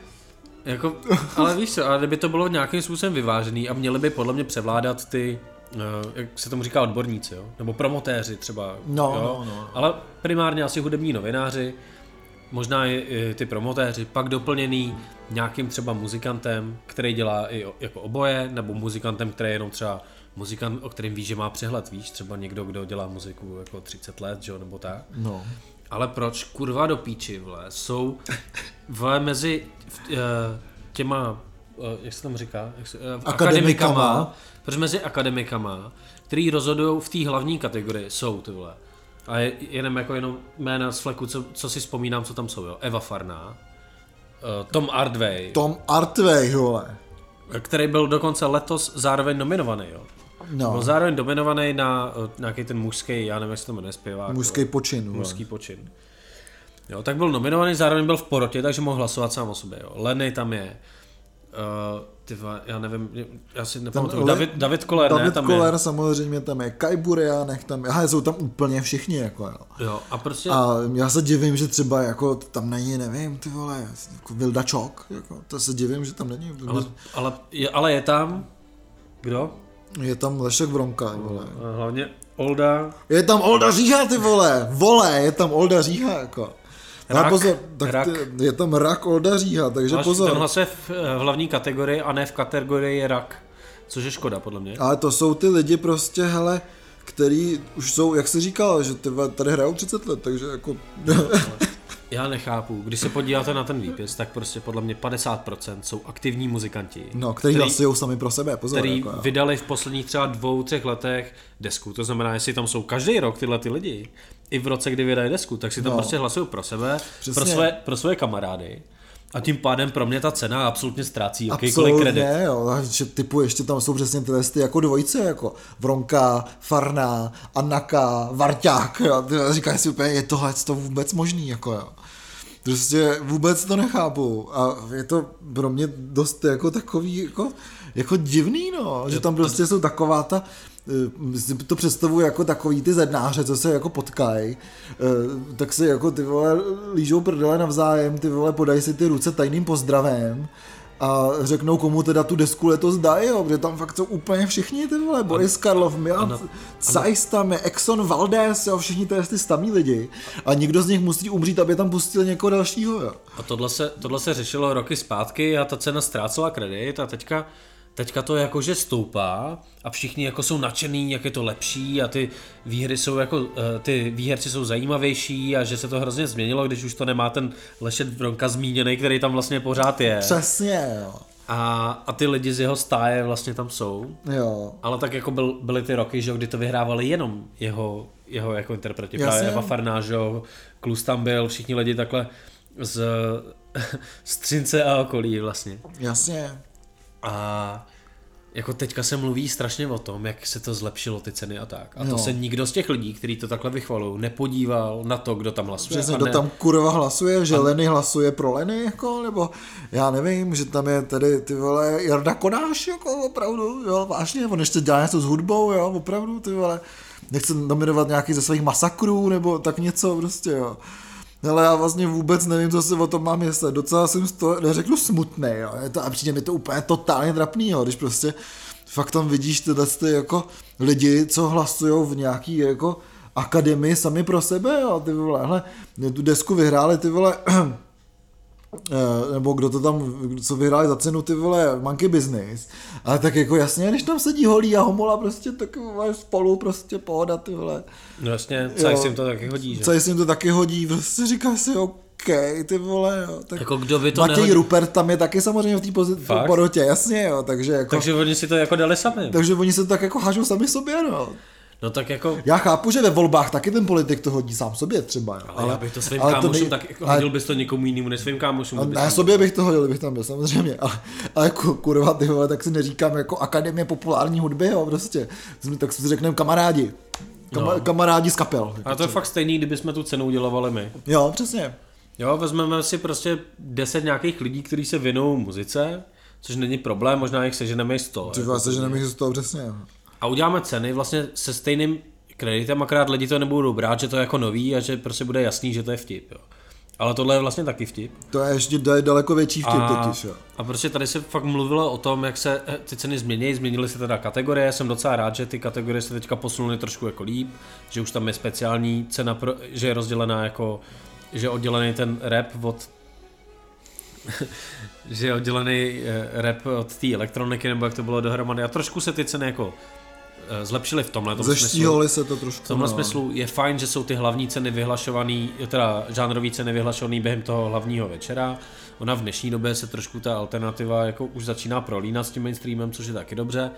Jako, ale víš co, ale kdyby to bylo nějakým způsobem vyvážený a měli by podle mě převládat ty, uh, jak se tomu říká, odborníci, jo? nebo promotéři třeba. No, jo? no, no. Ale primárně asi hudební novináři, možná i, i ty promotéři, pak doplněný nějakým třeba muzikantem, který dělá i jako oboje, nebo muzikantem, který je jenom třeba muzikant, o kterém víš, že má přehled, víš, třeba někdo, kdo dělá muziku jako 30 let, že, nebo tak. No. Ale proč kurva do píči, vle, jsou vle mezi uh, těma, uh, jak se tam říká, jak se, uh, akademikama. akademikama, proč mezi akademikama, který rozhodují v té hlavní kategorii, jsou ty vole. A je, jenom jako jenom jména z fleku, co, co si vzpomínám, co tam jsou, jo. Eva Farná, Tom Artway. Tom Artway, vole. Který byl dokonce letos zároveň nominovaný, jo. No. Byl zároveň dominovaný na uh, nějaký ten mužský, já nevím, jak se to jmenuje, zpěvák. Mužský počin. Mužský počin. Jo, tak byl nominovaný, zároveň byl v porotě, takže mohl hlasovat sám o sobě. Jo. Lenny tam je. Uh, ty já nevím, já si nepamatuju. David, David Koller, David ne, tam Koller je. samozřejmě tam je. Kai Burianek tam je. Aha, jsou tam úplně všichni, jako jo. Jo, a prostě... A já se divím, že třeba jako tam není, nevím, ty vole, jako Vilda Čok, jako, to se divím, že tam není. Ale, ale, je, ale je tam, Kdo? Je tam Lešek Vronka, vole. A hlavně Olda. Je tam Olda Říha, ty vole, vole, je tam Olda Říha, jako. Rak, Ale pozor, tak rak. Ty, je tam rak Olda Říha, takže Máš, pozor. Ten hlasuje v, v hlavní kategorii a ne v kategorii rak. Což je škoda, podle mě. Ale to jsou ty lidi prostě, hele, který už jsou, jak jsi říkal, že ty tady hrajou 30 let, takže jako... Já nechápu. Když se podíváte na ten výpis, tak prostě podle mě 50% jsou aktivní muzikanti. No, který hlasují sami pro sebe, pozor. který jako, jo. vydali v posledních třeba dvou, třech letech desku. To znamená, jestli tam jsou každý rok tyhle ty lidi, i v roce, kdy vydají desku, tak si tam No. prostě hlasují pro sebe, Přesně. pro své, pro své kamarády. A tím pádem pro mě ta cena absolutně ztrácí jakýkoliv Absolutně, kredit. jo, a že typu ještě tam jsou přesně tyhle ty jako dvojice, jako Vronka, Farná, Anaka, Varťák, jo, ty říkáš si úplně, je tohle to vůbec možný, jako jo. Prostě vůbec to nechápu. A je to pro mě dost jako takový, jako, jako divný, no, že tam prostě jsou taková ta, eh, to představuji jako takový ty zednáře, co se jako potkají, eh, tak si jako ty vole lížou prdele navzájem, ty vole podají si ty ruce tajným pozdravem a řeknou, komu teda tu desku letos dají, jo, protože tam fakt jsou úplně všichni ty vole, Boris Karlov, Milan. Zeiss tam je, Exxon Valdez, jo, všichni ty, ty stamí lidi a někdo z nich musí umřít, aby tam pustil někoho dalšího, jo. A tohle se, tohle se řešilo roky zpátky a ta cena ztrácela kredit a teďka, teďka to jakože stoupá a všichni jako jsou nadšený, jak je to lepší a ty výhry jsou jako, eh, ty výherci jsou zajímavější a že se to hrozně změnilo, když už to nemá ten Lešet Bronka zmíněný, který tam vlastně pořád je. Přesně, jo. A, a ty lidi z jeho stáje vlastně tam jsou. Jo. Ale tak jako byl, byly ty roky, že kdy to vyhrávali jenom jeho, jeho jako interpreti. Jasně. Právě Eva Farná, že jo, Klus tam byl, všichni lidi takhle z (laughs) Střince a okolí vlastně. Jasně. A jako teďka se mluví strašně o tom, jak se to zlepšilo ty ceny a tak. A to Jo. se nikdo z těch lidí, kteří to takhle vychvalují, nepodíval na to, kdo tam hlasuje. Přesně, a kdo ne, tam kurva hlasuje, že Leny hlasuje pro Leny, jako, nebo já nevím, že tam je tady ty vole Jarda Konáš, jako opravdu, jo, vážně, on ještě dělá něco s hudbou, jo, opravdu, ty vole, nechce nominovat nějaký ze svých masakrů, nebo tak něco prostě, jo. Ale já vlastně vůbec nevím, co si o tom mám myslet. Docela jsem z toho, neřeknu smutný, jo. Je to, a přijde mi to úplně totálně trapný, jo. Když prostě fakt tam vidíš tyhle ty jako lidi, co hlasují v nějaký jako akademii sami pro sebe, jo. Ty vole, hele, tu desku vyhráli ty vole, (clears throat) nebo kdo to tam, co vyhráli za cenu ty vole Monkey Business, ale tak jako jasně, když tam sedí holí a homola prostě tak vole, spolu prostě pohoda ty vole. No jasně, co Jo. si jim to taky hodí, že? Co jim to taky hodí, prostě říkáš si, OK, ty vole, jo. Tak Jako kdo by to Matěj nehodil? Rupert tam je taky samozřejmě v té pozici Fakt? porotě, jasně, jo, takže jako, takže, oni si to jako dali sami. takže oni se tak jako hážou sami sobě, no. No tak jako, Já chápu, že ve volbách taky ten politik to hodí sám sobě třeba, jo. ale, já bych to svým ale kámošům, nej- tak jako ale- hodil bys to někomu jinému než svým kámošům. A kdybys ne, tam- sobě bych to hodil, kdybych tam byl, samozřejmě, ale, ale ku- kurva, ty vole, tak si neříkám jako akademie populární hudby, jo, prostě, tak si řekneme kamarádi, Kama, No. kamarádi z kapel. Ale to je fakt stejný, kdybychom tu cenu udělovali my. Jo, přesně. Jo, vezmeme si prostě 10 nějakých lidí, kteří se věnují muzice, což není problém, možná jich seženeme i 100. Třeba se, že nemůžu z toho přesně. A uděláme ceny vlastně se stejným kreditem, akorát lidi to nebudou brát, že to je jako nový a že prostě bude jasný, že to je vtip. Jo. Ale tohle je vlastně taky vtip. To je ještě da- daleko větší vtip A, totiž, jo. a prostě tady se fakt mluvilo o tom, jak se eh, ty ceny změní, změnily se teda kategorie, jsem docela rád, že ty kategorie se teďka posunuly trošku jako líp, že už tam je speciální cena, pro, že je rozdělená jako, že je oddělený ten rap od (laughs) že je oddělený eh, rap od té elektroniky, nebo jak to bylo dohromady. A trošku se ty ceny jako eh, zlepšily v tomhle tom smyslu. Se to trošku. V tomhle no. smyslu je fajn, že jsou ty hlavní ceny vyhlašovaný, teda žánrový ceny vyhlašovaný během toho hlavního večera. Ona v dnešní době se trošku ta alternativa jako už začíná prolínat s tím mainstreamem, což je taky dobře,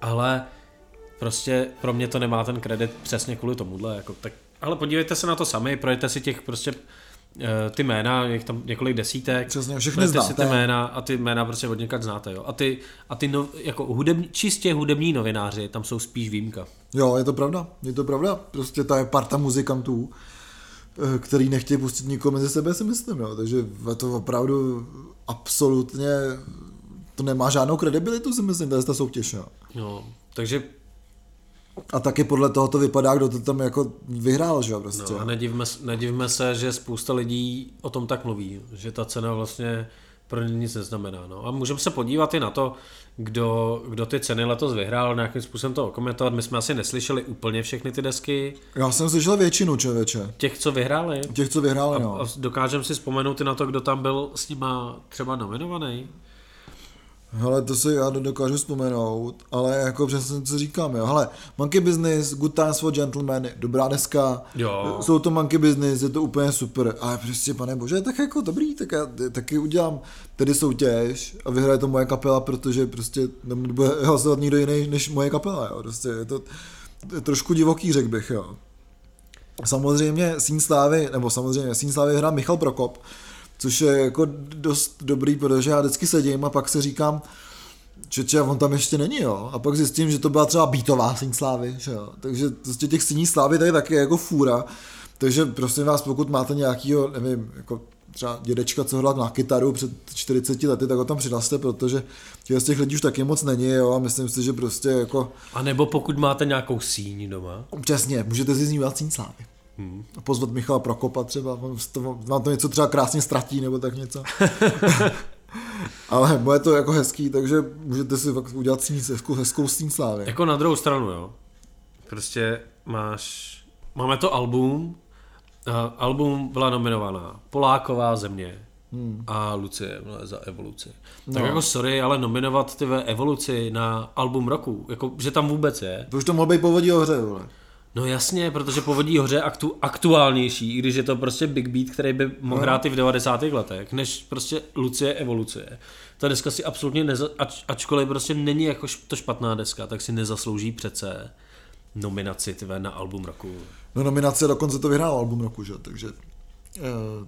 ale prostě pro mě to nemá ten kredit přesně kvůli tomuhle. Jako, tak, ale podívejte se na to sami, projďte si těch prostě ty jména, je tam několik desítek, Přesně, všechny projďte si ty znáte. jména a ty jména prostě od někač znáte. Jo. A ty, a ty no, jako hudební, čistě hudební novináři, tam jsou spíš výjimka. Jo, je to pravda, je to pravda. Prostě ta je parta muzikantů, eh, který nechtějí pustit nikoho mezi sebe, si myslím, jo. Takže je to opravdu absolutně, to nemá žádnou kredibilitu, si myslím, to je ta soutěž, jo. No, takže A taky podle toho to vypadá, kdo to tam jako vyhrál, že jo, prostě. no, a nedivme, nedivme se, že spousta lidí o tom tak mluví, že ta cena vlastně pro ně nic neznamená. No. A můžeme se podívat i na to, kdo, kdo ty ceny letos vyhrál, nějakým způsobem to komentovat. My jsme asi neslyšeli úplně všechny ty desky. Já jsem slyšel většinu, člověče. Těch, co vyhráli. Těch, co vyhráli, no. A dokážeme si vzpomenout i na to, kdo tam byl s nima třeba nominovaný. Hele, to si já dokážu vzpomenout, ale jako přesně co říkám, jo. Hele, Monkey Business, Good Times for Gentlemen, dobrá deska, Jo. jsou to Monkey Business, je to úplně super, ale prostě, pane bože, tak jako dobrý, tak já taky udělám tedy soutěž a vyhraje to moje kapela, protože prostě nebude hlasovat nikdo jiný než moje kapela, jo. Prostě je to, to je trošku divoký, řekl bych, jo. Samozřejmě Sín Slávy, nebo samozřejmě Sín Slávy hrá Michal Prokop, což je jako dost dobrý, protože já vždycky sedím a pak si říkám, že on tam ještě není, jo. A pak zjistím, že to byla třeba beatová síň slávy, že jo. Takže prostě těch síní slávy tady taky je jako fůra. Takže prosím vás, pokud máte nějakýho, nevím, jako třeba dědečka, co hrál na kytaru před 40 lety, tak ho tam přihlaste, protože těch z těch lidí už taky moc není, jo, a myslím si, že prostě jako... A nebo pokud máte nějakou síň doma. Přesně, můžete si znívat síň slávy. Hmm. A pozvat Michala Prokopa třeba, on to, vám to něco třeba krásně ztratí, nebo tak něco. (laughs) Ale bude to jako hezký, takže můžete si fakt udělat síň, hezkou, hezkou slávy. Jako na druhou stranu, jo. Prostě máš, máme to album, uh, album byla nominovaná Poláková země hmm. a Lucie byla za evoluci. No. Tak jako sorry, ale nominovat ty ve evoluci na album roku, jako, že tam vůbec je. To už to mohl být povodí ohře, vole. No jasně, protože povodí hoře aktu, aktuálnější, i když je to prostě Big Beat, který by mohl no. hrát i v 90. letech, než prostě Lucie evoluce. Ta deska si absolutně, neza, ač, ačkoliv prostě není jako to špatná deska, tak si nezaslouží přece nominaci tvé na album roku. No nominace dokonce to vyhrál album roku, že? takže eh,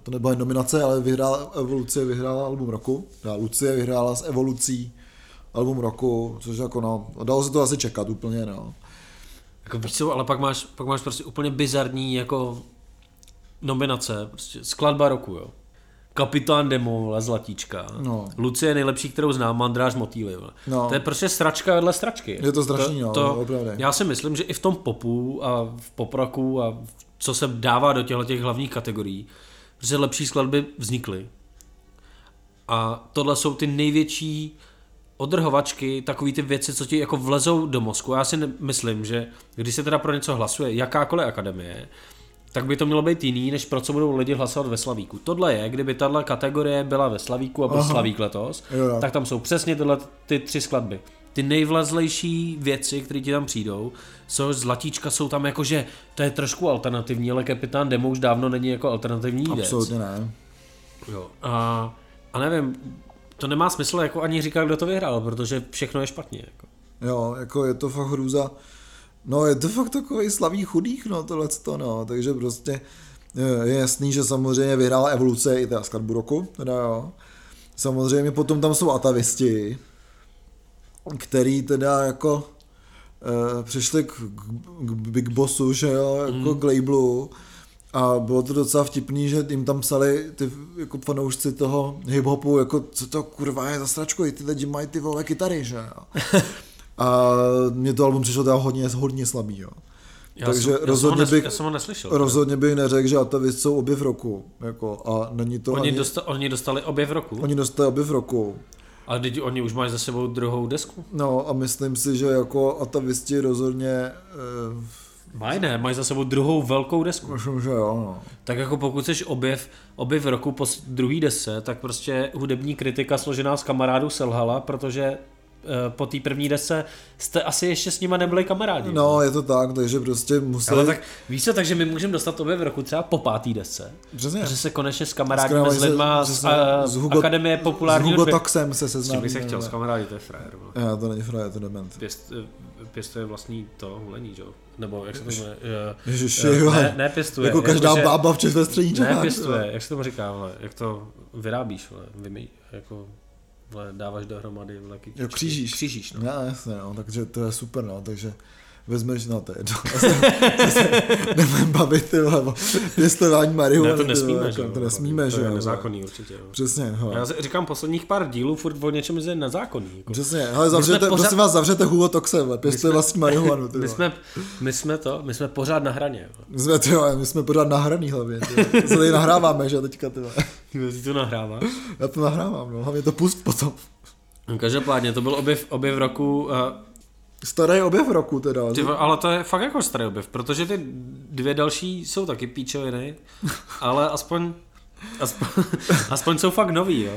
to nebyla nominace, ale vyhrála Evoluce, vyhrála album roku. A Lucie vyhrála s Evolucí album roku, což jako no, dalo se to asi čekat úplně, no. Jako víš co, ale pak máš, pak máš prostě úplně bizarní jako nominace, prostě skladba roku, jo. Kapitán Demo, vole, Zlatíčka. No. Lucie je nejlepší, kterou znám, Mandráž Motýly. Vole. No. To je prostě sračka vedle stračky. Je to strašný, to, to, no, Já si myslím, že i v tom popu a v popraku a co se dává do těchto těch hlavních kategorií, že lepší skladby vznikly. A tohle jsou ty největší odrhovačky, takový ty věci, co ti jako vlezou do mozku. Já si myslím, že když se teda pro něco hlasuje, jakákoliv akademie, tak by to mělo být jiný, než pro co budou lidi hlasovat ve Slavíku. Tohle je, kdyby tahle kategorie byla ve Slavíku a byl Aha. Slavík letos, jo. tak tam jsou přesně tyhle ty tři skladby. Ty nejvlezlejší věci, které ti tam přijdou, jsou zlatíčka, jsou tam jako, že to je trošku alternativní, ale Kapitán Demo už dávno není jako alternativní věc. Absolutně ne. Jo. A, a nevím, to nemá smysl jako ani říkat, kdo to vyhrál, protože všechno je špatně. Jako. Jo, jako je to fakt hrůza. No je to fakt takový slavý chudých, no tohle to, no, takže prostě je jasný, že samozřejmě vyhrála evoluce i teda skladbu roku, teda jo. Samozřejmě potom tam jsou atavisti, který teda jako e, přišli k, k Big Bossu, že jo, jako mm. k labelu a bylo to docela vtipný, že jim tam psali ty jako fanoušci toho hiphopu, jako co to kurva je za sračko, i ty lidi mají ty vole kytary, že jo. (laughs) A mě to album přišlo teda hodně, hodně slabý, jo. Já Takže jsem, rozhodně, já bych, já jsem ho neslyšel. Rozhodně bych neřekl, že Atavis jsou objev roku. Jako, a není to oni, ani, dosta, oni dostali objev roku? Oni dostali objev roku. Ale teď oni už mají za sebou druhou desku? No a myslím si, že jako Atavisti rozhodně eh, Mají ne, mají za sebou druhou velkou desku. Myslím, že jo. No. Tak jako pokud jsi objev, objev roku po druhý desce, tak prostě hudební kritika složená z kamarádů selhala, protože eh, po té první desce jste asi ještě s nima nebyli kamarádi. No, je to tak, takže prostě museli... Ale tak víš co, takže my můžeme dostat objev roku třeba po pátý desce. Přesně. Že se konečně s kamarádíme s lidma z, z, Hugo, Akademie populárního... S Hugo Toxem se seznámíme. bych se chtěl s kamarádi, to je frajer. Já, to není frajer, to je dement. Pěst, eh, pěstuje vlastní to hulení, že jo? Nebo jak se to jmenuje? Ježiši, ne, ne, pěstuje. Jako každá jako, bába v České střední Ne, pěstuje, jak se tomu říká, vole, jak to vyrábíš, vole, vymý, jako vole, dáváš dohromady vole, Jo, křížíš. Křížíš, no. Já, jasně, no, takže to je super, no, takže vezmeš na to jedno. (laughs) Nebudeme bavit ty vole, o pěstování marihuany. Ne, to ty nesmíme, vole, že jo? to nesmíme, to že je jo. nezákonný určitě. Jo. Přesně, hele. Já si říkám posledních pár dílů furt o něčem je nezákonný. Jako. Přesně, ale zavřete, pořád- prosím vás, zavřete Hugo Toxe, pěstuje vlastní marihuanu, ty My jsme, my jsme to, my jsme pořád na hraně. Jo. My jsme, ty, my jsme pořád nahraný hlavně, ty. Se tady nahráváme, že teďka, (laughs) ty vole. Ty to nahrává. Já to nahrávám, no, hlavně to pust potom. Každopádně to byl objev, objev roku, uh, Starý objev roku teda. ty, ale to je fakt jako starý objev, protože ty dvě další jsou taky píčoviny, (laughs) ale aspoň Aspoň, (laughs) aspoň jsou fakt nový, jo.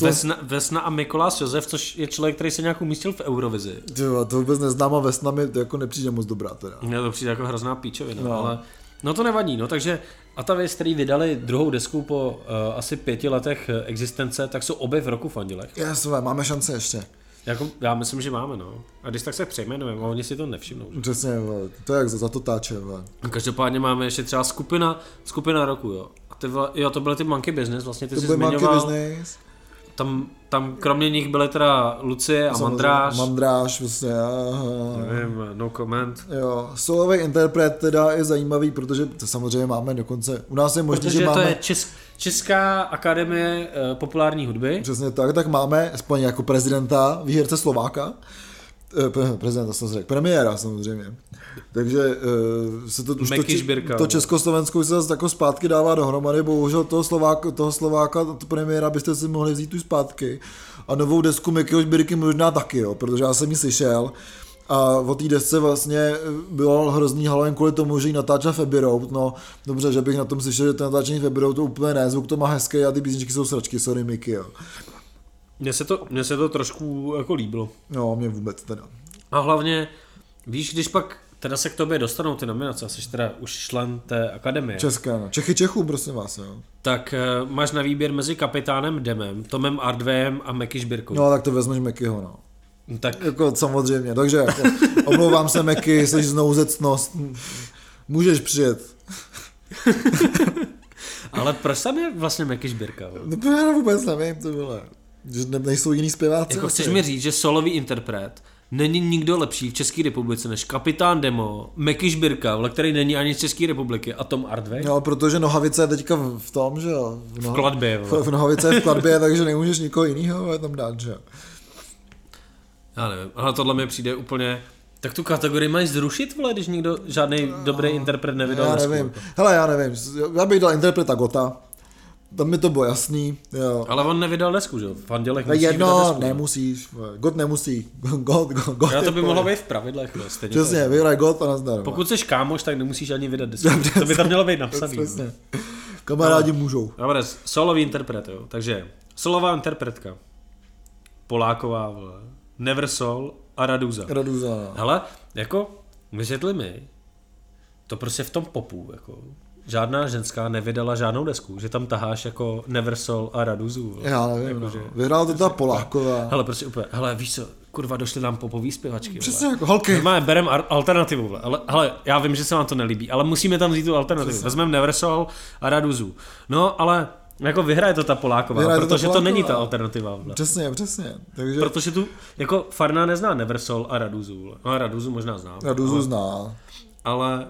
Vesna, Vesna a Mikoláš Josef, což je člověk, který se nějak umístil v Eurovizi. Ty to vůbec neznám a Vesna mi jako nepřijde moc dobrá teda. Mně to přijde jako hrozná píčovina, No. ale no to nevadí, no takže a ta věc, který vydali druhou desku po uh, asi pěti letech existence, tak jsou obě v roku v Andělech. Jasně, máme šance ještě. Jako, já myslím, že máme, no. A když tak se přejmenujeme, a oni si to nevšimnou. Že? Přesně, to je jak za, za to táče, Každopádně máme ještě třeba skupina, skupina roku, jo. A ty, jo, to byly ty Monkey Business, vlastně ty To jsi bude Monkey zmiňoval. Business. Tam, tam kromě nich byly teda Lucie a Samozřejmě, Mandráš. Mandráš, vlastně, aha. Nevím, no comment. Jo, solový interpret teda je zajímavý, protože to samozřejmě máme dokonce, u nás je možné, Protože že to máme, je Čes, Česká akademie eh, populární hudby. přesně tak, tak máme aspoň jako prezidenta, výherce Slováka, Eh, pre- prezidenta jsem řekl, premiéra samozřejmě. Takže uh, se to, už to, to no. Československo se zase jako zpátky dává dohromady, bohužel toho Slováka, toho Slováka, to premiéra byste si mohli vzít tu zpátky a novou desku Mekyho Žbírky možná taky, jo, protože já jsem ji slyšel a o té desce vlastně eh, bylo hrozný hlavně kvůli tomu, že ji natáčel Feby Road, no dobře, že bych na tom slyšel, že to natáčení Feby Road to úplně ne, zvuk to má hezký a ty písničky jsou sračky, sorry Miky, jo. Mně se, to, mně se to trošku jako líbilo. No, mě vůbec teda. A hlavně, víš, když pak teda se k tobě dostanou ty nominace, a jsi teda už člen té akademie, Česká, no. Čechy Čechů, prosím vás, jo. tak eh, máš na výběr mezi kapitánem Demem, Tomem Ardvem a Meky Žbirkou. No, tak to vezmeš Mekyho, no. Tak Jako samozřejmě, takže jako, omlouvám se Meky, jsi znouzecnost, můžeš přijet. Ale proč tam je vlastně Meky Žbirka? jo? No já vůbec nevím, to bylo. Že ne- nejsou jiný zpěváci. Jako chceš mi říct, že solový interpret není nikdo lepší v České republice než kapitán Demo, Meky vole, který není ani z České republiky, a Tom Ardvej? No, protože Nohavice je teďka v, tom, že jo. V, V kladbě, v, v Nohavice je v kladbě, (laughs) takže nemůžeš nikoho jiného tam dát, že jo. Já nevím, ale tohle mi přijde úplně... Tak tu kategorii mají zrušit, vole, když nikdo žádný dobrý interpret nevydal Já nevím. jako. Hele, já nevím. Já bych dal interpreta Gota. Tam mi to bylo jasný, jo. Ale on nevydal desku, že jo? V Andělech No musí vydat jedno, desku. nemusíš. God nemusí. God, God, God Já je to by mohlo být v pravidlech, no, stejně Přesně, vyhraj God a nazdar. Pokud jsi kámoš, tak nemusíš ani vydat desku. (laughs) to by tam mělo být napsaný. no. Přesně. Kamarádi můžou. Dobře, solový interpret, jo. Takže solová interpretka. Poláková, vole. Never Soul a Raduza. Raduza. Hele, jako, vysvětli mi, to prostě v tom popu, jako, žádná ženská nevydala žádnou desku, že tam taháš jako Never Soul a Raduzu. vole. Já nevím, Jako, no. že- Vyhrál to ta Poláková. Hele, prostě úplně, hele, víš co, kurva, došly nám popový zpěvačky. vole. Přesně jako holky. Máme, berem alternativu, vole. ale, ale já vím, že se vám to nelíbí, ale musíme tam vzít tu alternativu. Vezmeme Neversol a Raduzu. No, ale jako vyhraje to ta Poláková, Vyhraje to ta protože to Poláková. není ta alternativa. Vole. Přesně, přesně. Takže Protože tu, jako Farna nezná Neversol a Raduzu. Vole. No a Raduzu možná zná. Raduzu ale, zná. ale,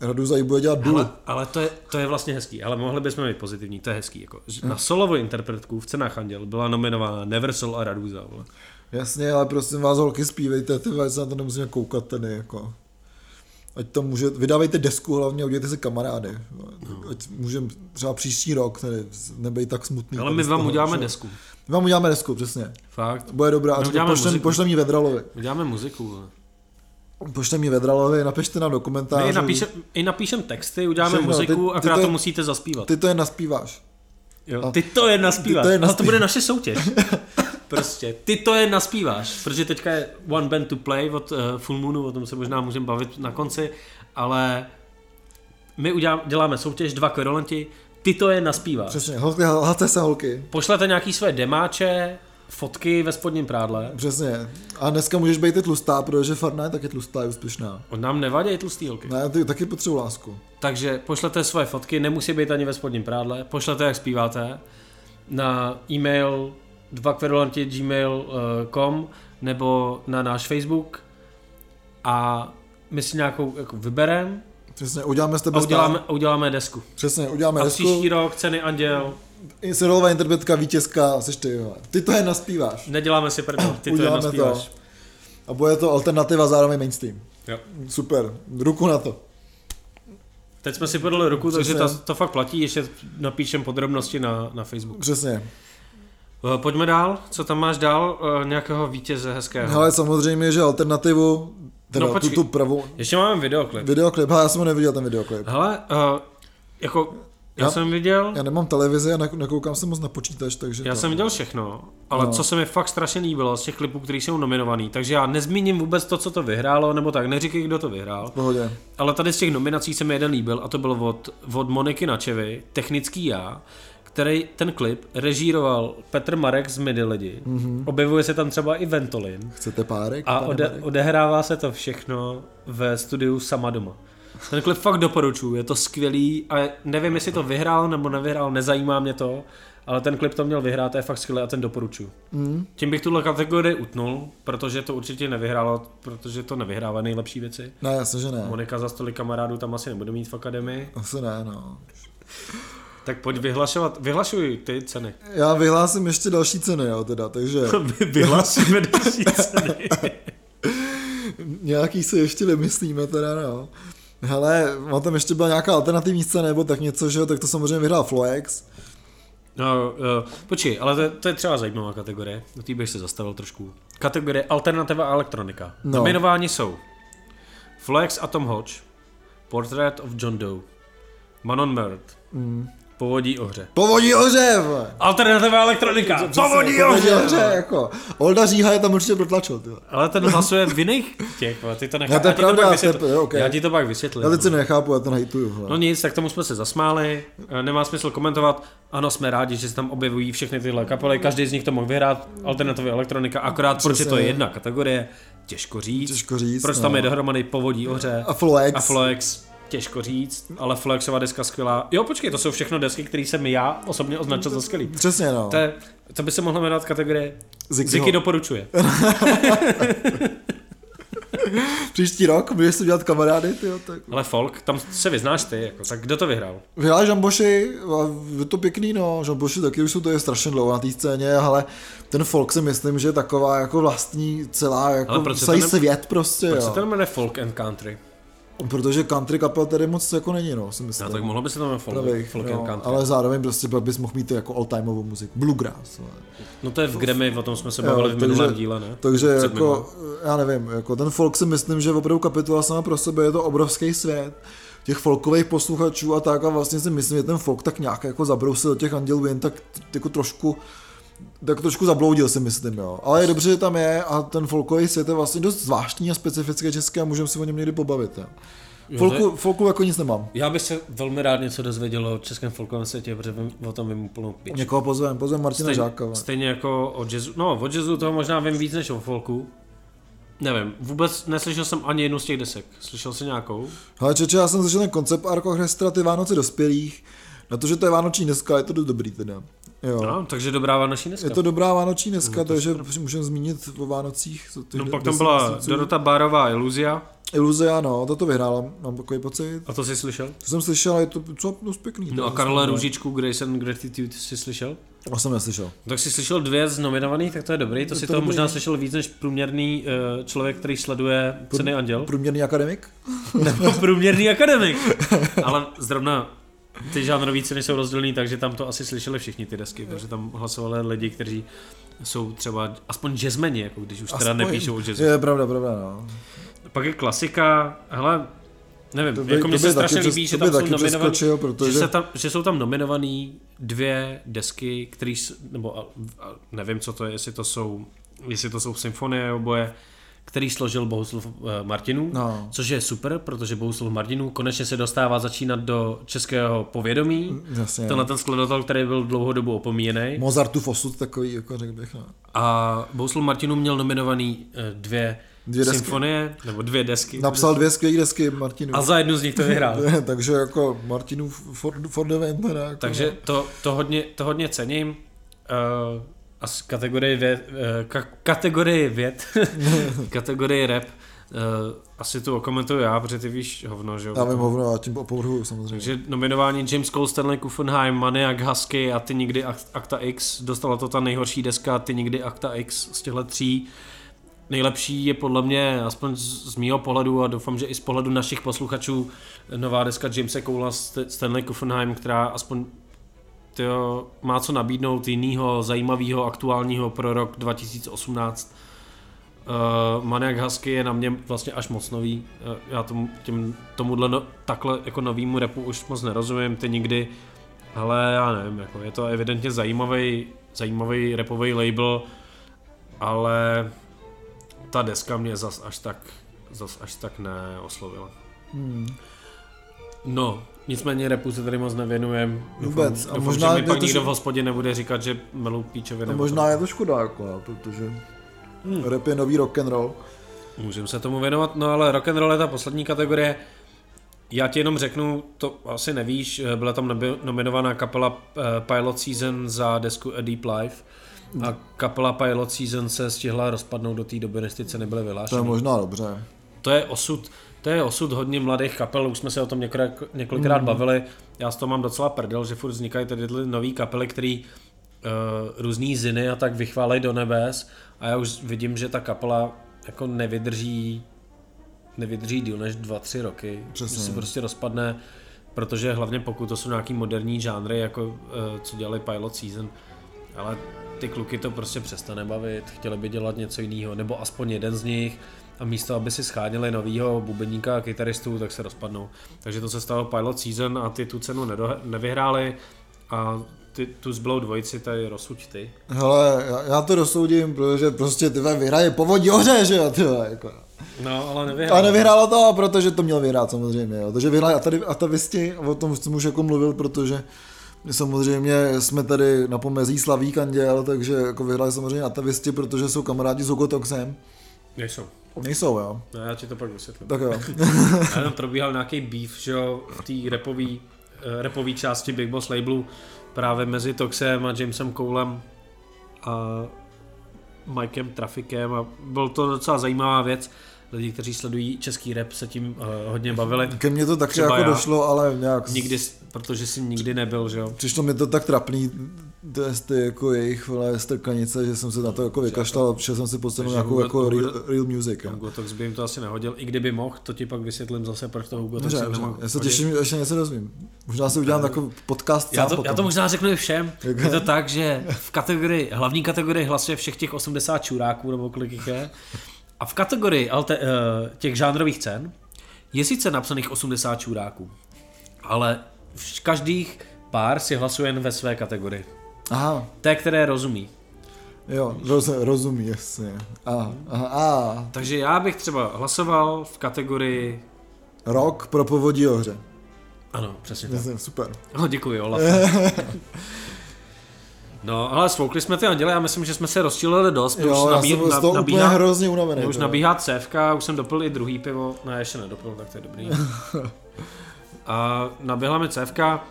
Raduza jí bude dělat důl. ale, ale to, je, to je vlastně hezký, ale mohli bychom být pozitivní, to je hezký. Jako. že Na solovou interpretku v cenách Anděl byla nominována Neversol a Raduza. Vole. Jasně, ale prosím vás, holky, zpívejte, ty vole, se na to nemusíme koukat tady, jako. Ať to může, vydávejte desku hlavně, udělejte si kamarády. Ať můžeme třeba příští rok tady nebejt tak smutný. Ale tady my vám toho, uděláme že- desku. My vám uděláme desku, přesně. Fakt. Bude dobrá, My a uděláme pošlem, muziku. pošlem jí Vedralovi. Uděláme muziku. Vole. Pošlem jí Vedralovi, napište nám do My komentářů. i napíšem, i napíšem texty, uděláme Všechno, muziku, ty- ty akorát to to je- musíte zaspívat. Ty to jen naspíváš. Jo, ty to jen naspíváš. Ty to jen Ale to naspíváš. bude naše soutěž. (laughs) prostě, ty to jen naspíváš, protože teďka je One Band to Play od uh, Full Moonu, o tom se možná můžeme bavit na konci, ale my udělám, děláme soutěž, dva kverulanti, ty to jen naspíváš. Přesně, holky, (laughs) hlaste se holky. Pošlete nějaký své demáče, fotky ve spodním prádle. Přesně. A dneska můžeš být i tlustá, protože Farna je taky tlustá, je úspěšná. On nám nevadí tlustý holky. Ne, ty taky potřebuji lásku. Takže pošlete svoje fotky, nemusí být ani ve spodním prádle, pošlete, jak zpíváte, na e-mail dvakverulanti gmail.com nebo na náš Facebook a my si nějakou jako vyberem Přesně, uděláme s tebe a uděláme, stát. uděláme desku. Přesně, uděláme A desku. příští rok ceny Anděl, Serialová interpretka, vítězka, seš ty, jo. Ty to je naspíváš. neděláme si prdel, ty to Uděláme jenom to. A bude to alternativa zároveň mainstream. Jo. Super, ruku na to. Teď jsme si podali ruku, takže to, Přesně. to fakt platí, ještě napíšem podrobnosti na, na Facebook. Přesně. Eh, Pojďme dál, co tam máš dál, Eh, nějakého vítěze hezkého. Ale samozřejmě, že alternativu, teda No, tu, tu pravou, Ještě máme videoklip. videoklip, ale já jsem ho neviděl ten videoklip. Hele, uh, jako, já, Já- jsem viděl, Já nemám televizi a ne- nekoukám se moc na počítač, takže já to... jsem viděl všechno, ale No. co se mi fakt strašně líbilo z těch klipů, který jsou nominovaný, takže já nezmíním vůbec to, co to vyhrálo, nebo tak, neříkej, kdo to vyhrál, V pohodě. ale tady z těch nominací se mi jeden líbil a to byl od, od Moniky Načevy, Technický já, který ten klip režíroval Petr Marek z Midi lidi. Mm-hmm. Objevuje se tam třeba i Ventolin. Chcete párek? A ode, Marek? odehrává se to všechno ve studiu Sama doma. Ten klip fakt doporučuji, je to skvělý a nevím, jestli to vyhrál nebo nevyhrál, nezajímá mě to, ale ten klip to měl vyhrát a je fakt skvělý a ten doporučuji. Mm. Tím bych tuhle kategorii utnul, protože to určitě nevyhrálo, protože to nevyhrává nejlepší věci. Ne, jasně, že ne. Monika za stolik kamarádů tam asi nebude mít v akademii. Asi ne, no. Tak pojď vyhlašovat, vyhlašuj ty ceny. Já vyhlásím ještě další ceny, jo, teda, takže (laughs) Vyhlasíme další (laughs) ceny. nějaký si ještě vymyslíme, teda, no. Hele, má tam ještě byla nějaká alternativní scéna, nebo tak něco, že jo, tak to samozřejmě vyhrál Floex. No, uh, počkej, ale to, to je třeba zajímavá kategorie, na té bych se zastavil trošku. Kategorie alternativa a elektronika. No. No. Nominováni jsou Flex a Tom Hodge, Portrait of John Doe, Manon Mert, Mm. Povodí ohře. Povodí vole. Alternativa elektronika, Povodí Povodí ohře! oře, jako. Olda Říha je tam určitě protlačil, vole. Ale ten hlasuje v jiných těch, vole, ty to necháš. No, to je já ti pravda, pak to je- vysvětlím. jo, ok. Já ti to pak vysvětlím. Já teď si nechápu, já to hejtuju, vole. No nic, tak tomu jsme se zasmáli, eh, nemá smysl komentovat. Ano, jsme rádi, že se tam objevují všechny tyhle kapely, každý z nich to mohl vyhrát, alternativní elektronika, akorát proč je to jedna kategorie, těžko říct. Těžko říct, Proč no. tam je dohromady povodí ohře A Floex. a Flex, těžko říct, ale Flexova deska skvělá. Jo, počkej, to jsou všechno desky, které jsem já osobně označil za skvělý. Přesně, no. To, je, to by se mohlo jmenovat kategorie Zikyho. Ziky doporučuje. (laughs) Příští rok budeš si dělat kamarády, ty jo, tak. Ale folk, tam se vyznáš ty, jako, tak kdo to vyhrál? Vyhrál Žamboši, je to pěkný, no, Žamboši taky už jsou to je strašně dlouho na té scéně, ale ten folk si myslím, že je taková jako vlastní celá, jako celý ne- svět prostě, Proč jo. se to jmenuje folk and country? Protože country kapel tady moc jako není, no, si myslím. No, tak mohlo by se jmenovat folk, folk no, country. ale zároveň prostě pak bys mohl mít jako all-timeovou muziku, bluegrass. ale. No to je v Grammy, o tom jsme se Jo, bavili v minulém takže- díle, ne? Takže Před jako, já nevím, jako ten folk si myslím, že opravdu kapitola sama pro sebe je to obrovský svět těch folkových posluchačů a tak a vlastně si myslím, že ten folk tak nějak jako zabrousil do těch Anděl Win, tak jako trošku tak trošku zabloudil si myslím, jo. Ale je dobře, že tam je a ten folkový svět je vlastně dost zvláštní a specifický český a můžeme si o něm někdy pobavit, jo. Folku, folku jako nic nemám. Já bych se velmi rád něco dozvěděl o českém folkovém světě, protože vím, o tom vím úplnou pič. Někoho pozvem, pozvem Martina Stejně, Žáka. stejně jako o jazzu, no o jazzu toho možná vím víc než o folku. Nevím, vůbec neslyšel jsem ani jednu z těch desek. Slyšel jsi nějakou? Ale čeče, já jsem slyšel ten koncept Ark Orchestra, ty Vánoce dospělých. Na to, že to je vánoční dneska, je to dost dobrý teda. Jo. No, takže dobrá vánoční dneska. Je to dobrá vánoční dneska, No, to takže můžeme zmínit o Vánocích. co ty No pak tam byla měsíců. Dorota Bárová Iluzia. Iluze, ano, to to vyhrála, mám takový pocit. A to jsi slyšel? To jsem slyšel, je to co, dost pěkný. No a to Karla Růžičku, Grace and Gratitude jsi slyšel? To jsem neslyšel. No Tak jsi slyšel dvě z nominovaných, tak to je dobrý. To Je si to toho dobrý. možná slyšel víc než průměrný uh, člověk, který sleduje ceny Anděl. Průměrný akademik? (laughs) Nebo průměrný akademik. Ale zrovna ty žánrové ceny jsou rozdělený, takže tam to asi slyšeli všichni ty desky, protože tam hlasovali lidi, kteří jsou třeba aspoň jazzmeni, jako když už teda Aspoň- nepíšou o jazzu. Je pravda, pravda, no. Pak je klasika, hele, nevím, To by- jako mně by se strašně líbí, přes- že tam jsou nominovaný, protože- že, se tam, že jsou tam nominovaný dvě desky, které, nebo a, a, nevím, co to je, jestli to jsou, jestli to jsou symfonie oboje, který složil Bohuslav uh, Martinů, No. což je super, protože Bohuslav Martinů konečně se dostává začínat do českého povědomí. Jasně. Tenhle ten skladatel, který byl dlouhou dobu opomíjený. Mozartův osud takový, jako řekl bych, no. A Bohuslav Martinů měl nominovaný eh, dvě, Dvě desky. symfonie, nebo dvě desky. Napsal dvě skvělé desky Martinu. A za jednu z nich to vyhrál. (laughs) Takže jako Martinův Ford, teda, jako, Takže to, to, hodně, to hodně cením. Uh, a z kategorie věd, uh, ka, kategorie věd, (laughs) kategorie rap asi tu okomentuju já, protože ty víš hovno, že jo? Já vím hovno a tím opovrhuju samozřejmě. Takže nominování James Cole, Stanley Kuffenheim, Maniac Husky a ty nikdy Akta X. Dostala to ta nejhorší deska, ty nikdy Akta X z těchto tří. Nejlepší je podle mě, aspoň z mýho pohledu a doufám, že i z pohledu našich posluchačů, nová deska Jamesa Cola Stanley Kuffenheim, která aspoň tyjo, má co nabídnout jinýho zajímavého aktuálního pro rok 2018. Uh, Maniac Husky je na mě vlastně až moc nový. Uh, já tomu, těm, tomuhle no, takhle jako novýmu repu už moc nerozumím, ty nikdy, ale já nevím, jako je to evidentně zajímavý, zajímavý repový label, ale ta deska mě zas až tak, zas až tak neoslovila. Hmm. No, nicméně repu se tady moc nevěnujem. Vůbec. Doufám, a možná že mi pak nikdo v hospodě nebude říkat, že melu píčově nebo Možná to. je to škoda, jako, protože hmm. rap je nový rock and roll. Můžeme se tomu věnovat, no ale rock and roll je ta poslední kategorie. Já ti jenom řeknu, to asi nevíš, byla tam nominovaná kapela eh, Pilot Season za desku A Deep Life a kapela Pilot Season se stihla rozpadnout do té doby, než ty ceny byly vyhlášeny. To je možná dobře. To je osud, to je osud hodně mladých kapel, už jsme se o tom několikrát, několikrát mm. bavili. Já s toho mám docela prdel, že furt vznikají tady nové kapely, které uh, různý ziny a tak vychválejí do nebes a já už vidím, že ta kapela jako nevydrží nevydrží díl než 2-3 roky. Přesně. Že se prostě rozpadne, protože hlavně pokud to jsou nějaký moderní žánry, jako uh, co dělali Pilot Season, ale ty kluky to prostě přestane bavit, chtěli by dělat něco jiného, nebo aspoň jeden z nich a místo, aby si scháněli novýho bubeníka a kytaristů, tak se rozpadnou. Takže to se stalo Pilot Season a ty tu cenu nedo- nevyhráli a ty, tu zbylou dvojici tady rozsuď ty. Hele, já, já to rozsoudím, protože prostě ty vyhraje povodí oře, že jo, ty jako. No, ale nevyhrálo. A nevyhrálo to, protože to měl vyhrát samozřejmě, jo. Takže vyhráli a tady a ta Visti, o tom jsem už jako mluvil, protože Samozřejmě jsme tady na pomezí Slaví Kanděl, takže jako vyhráli samozřejmě Atavisti, protože jsou kamarádi s Ogotoxem. Nejsou. Nejsou, jo. No, já ti to pak vysvětlím. Tak jo. (laughs) já tam probíhal nějaký beef, že jo, v té repový, uh, repový části Big Boss labelu právě mezi Toxem a Jamesem Colem a Mikem Trafikem a byl to docela zajímavá věc lidi, kteří sledují český rap, se tím uh, hodně bavili. Ke mně to taky jako já, došlo, ale nějak... Nikdy, protože jsi nikdy nebyl, že jo? Přišlo mi to tak trapný, to je ty jako jejich vole, strkanice, že jsem se na to jako vykašlal a šel jsem si postavit nějakou jako real, real music. Hugo Tox by jim to asi nehodil, i kdyby mohl, to ti pak vysvětlím zase, proč to Hugo Tox Já se těším, že ještě něco dozvím. Možná si udělám takový podcast já to, já to možná řeknu i všem. (laughs) Je to tak, že v kategorii, hlavní kategorii hlasuje všech těch 80 čuráků, nebo kolik jich je. A v kategorii alte, uh, těch žánrových cen je sice napsaných 80 čuráků, ale v každých pár si hlasuje jen ve své kategorii. Aha. Té, které rozumí. Jo, roz, rozumí, jasně. A, aha, a. Takže já bych třeba hlasoval v kategorii... Rok pro povodí ohře. Ano, přesně tak. Jasně, super. No, děkuji, Olaf. (laughs) No, ale svoukli jsme ty anděle, já myslím, že jsme se rozčilili dost. Jo, už já nabí, jsem na, nabíhá, hrozně unavený. Už nabíhá cévka, už jsem dopil i druhý pivo, ne, ještě nedopil, tak to je dobrý. (laughs) A naběhla mi cévka,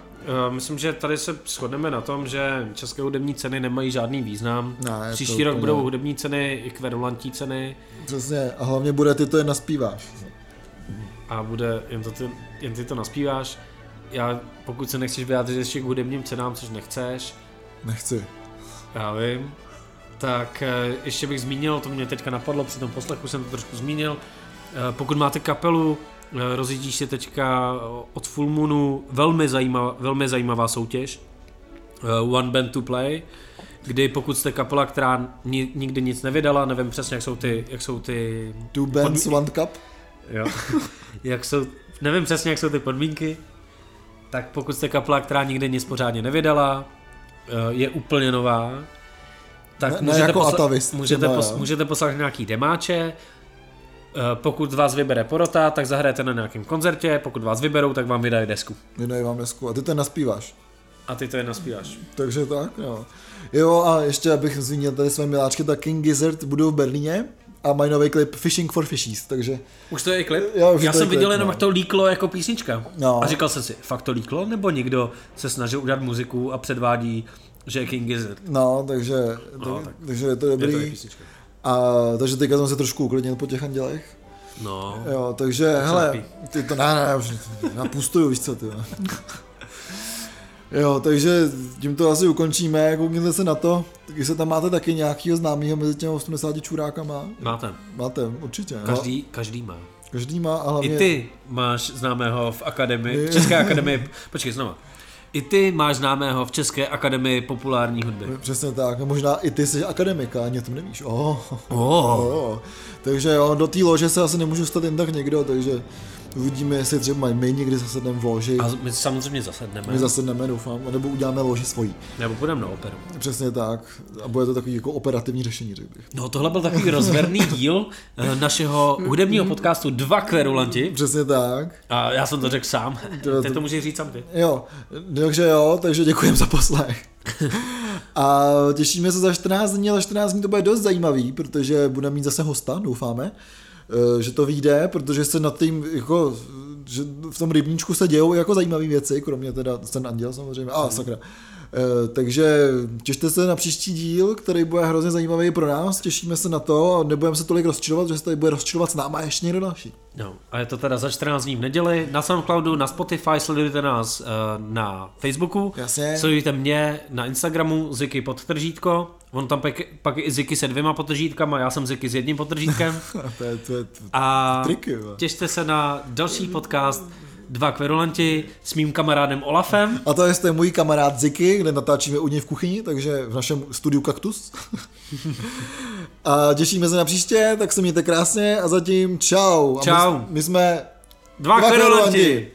Myslím, že tady se shodneme na tom, že české hudební ceny nemají žádný význam. Ne, Příští rok budou hudební ceny i kverulantní ceny. Přesně, a hlavně bude ty to jen naspíváš. A bude, jen, to ty, jen ty to naspíváš. Já, pokud se nechceš vyjádřit ještě k hudebním cenám, což nechceš, Nechci. Já vím. Tak eh, ještě bych zmínil, to mě teďka napadlo, při tom poslechu jsem to trošku zmínil. Eh, pokud máte kapelu, eh, rozjíždí se teďka od Full Moonu velmi zajímavá, velmi zajímavá soutěž. One Band to Play, kdy pokud jste kapela, která nikdy nic nevydala, nevím přesně, jak jsou ty... Jak jsou ty Two Bands. One Cup? Jo. (laughs) jak jsou, nevím přesně, jak jsou ty podmínky, tak pokud jste kapela, která nikdy nic pořádně nevydala, Eh, je úplně nová, tak ne, můžete, ne jako posla- Atavist, můžete, pos- můžete poslat nějaký demáče, eh, pokud vás vybere porota, tak zahrajete na nějakém koncertě, pokud vás vyberou, tak vám vydají desku. Vydají vám desku a ty ten naspíváš. A ty to je naspíváš. Takže tak, jo. Jo a ještě abych zmínil tady své miláčky, tak King Gizzard budou v Berlíně a mají nový klip Fishing for Fishies, takže... Už to je klip? Jo, Já jsem viděl jenom, no. jak to líklo jako písnička. No. A říkal jsem si, fakt to líklo? Nebo někdo se snažil udělat muziku a předvádí, že je King Gizzard? No, takže, no, tak, takže je to dobrý. Je to a takže teďka jsem se trošku uklidnil po těch andělech. No. Jo, takže, hele, ty to, ne, ne, už napustuju, víš co, ty. Jo, takže tím to asi ukončíme, koukněte se na to, když se tam máte taky nějakýho známého mezi těmi 80 čurákama. Máte. Máte, určitě. Každý, jo. každý má. Každý má, a hlavně... I ty máš známého v akademii, v České akademii, počkej znova. I ty máš známého v České akademii populární hudby. Přesně tak, možná i ty jsi akademika, ani to nevíš. Oh. Oh. Oh. Takže jo, do té lože se asi nemůžu stát jen tak někdo, takže uvidíme, jestli třeba my někdy zasedneme v loži. A my samozřejmě zasedneme. My zasedneme, doufám, nebo uděláme loži svojí. Nebo půjdeme na operu. Přesně tak. A bude to takový jako operativní řešení, řekl bych. No tohle byl takový rozverný (laughs) díl eh, našeho hudebního podcastu Dva kverulanti. Přesně tak. A já jsem to řekl sám. Teď to můžeš říct sám ty. Jo, takže jo, takže děkujem za poslech. (laughs) A těšíme se za 14 dní, ale 14 dní to bude dost zajímavý, protože budeme mít zase hosta, doufáme, eh, že to vyjde, protože se nad tím, jako, že v tom rybníčku se dějou jako zajímavé věci, kromě teda ten anděl samozřejmě, a sakra. Eh, takže těšte se na příští díl, který bude hrozně zajímavý pro nás, těšíme se na to, nebudeme se tolik rozčilovat, že se tady bude rozčilovat s náma ještě někdo další. No, a je to teda za 14 dní v neděli, na Soundcloudu, na Spotify, sledujte nás uh, na Facebooku, Jasně. sledujte mě na Instagramu, Ziky podtržítko, on tam pak, pak i Ziky se dvěma podtržítkama, já jsem Ziky s jedním podtržítkem. (laughs) to je, to je, to a triky, těšte se na další podcast Dva kverulanti s mým kamarádem Olafem. A to je, můj kamarád Ziky, kde natáčíme u něj v kuchyni, takže v našem studiu Kaktus. (laughs) a těšíme se na příště, tak se mějte krásně a zatím čau. Čau. A my, my jsme Dva, Dva kverulanti. kverulanti.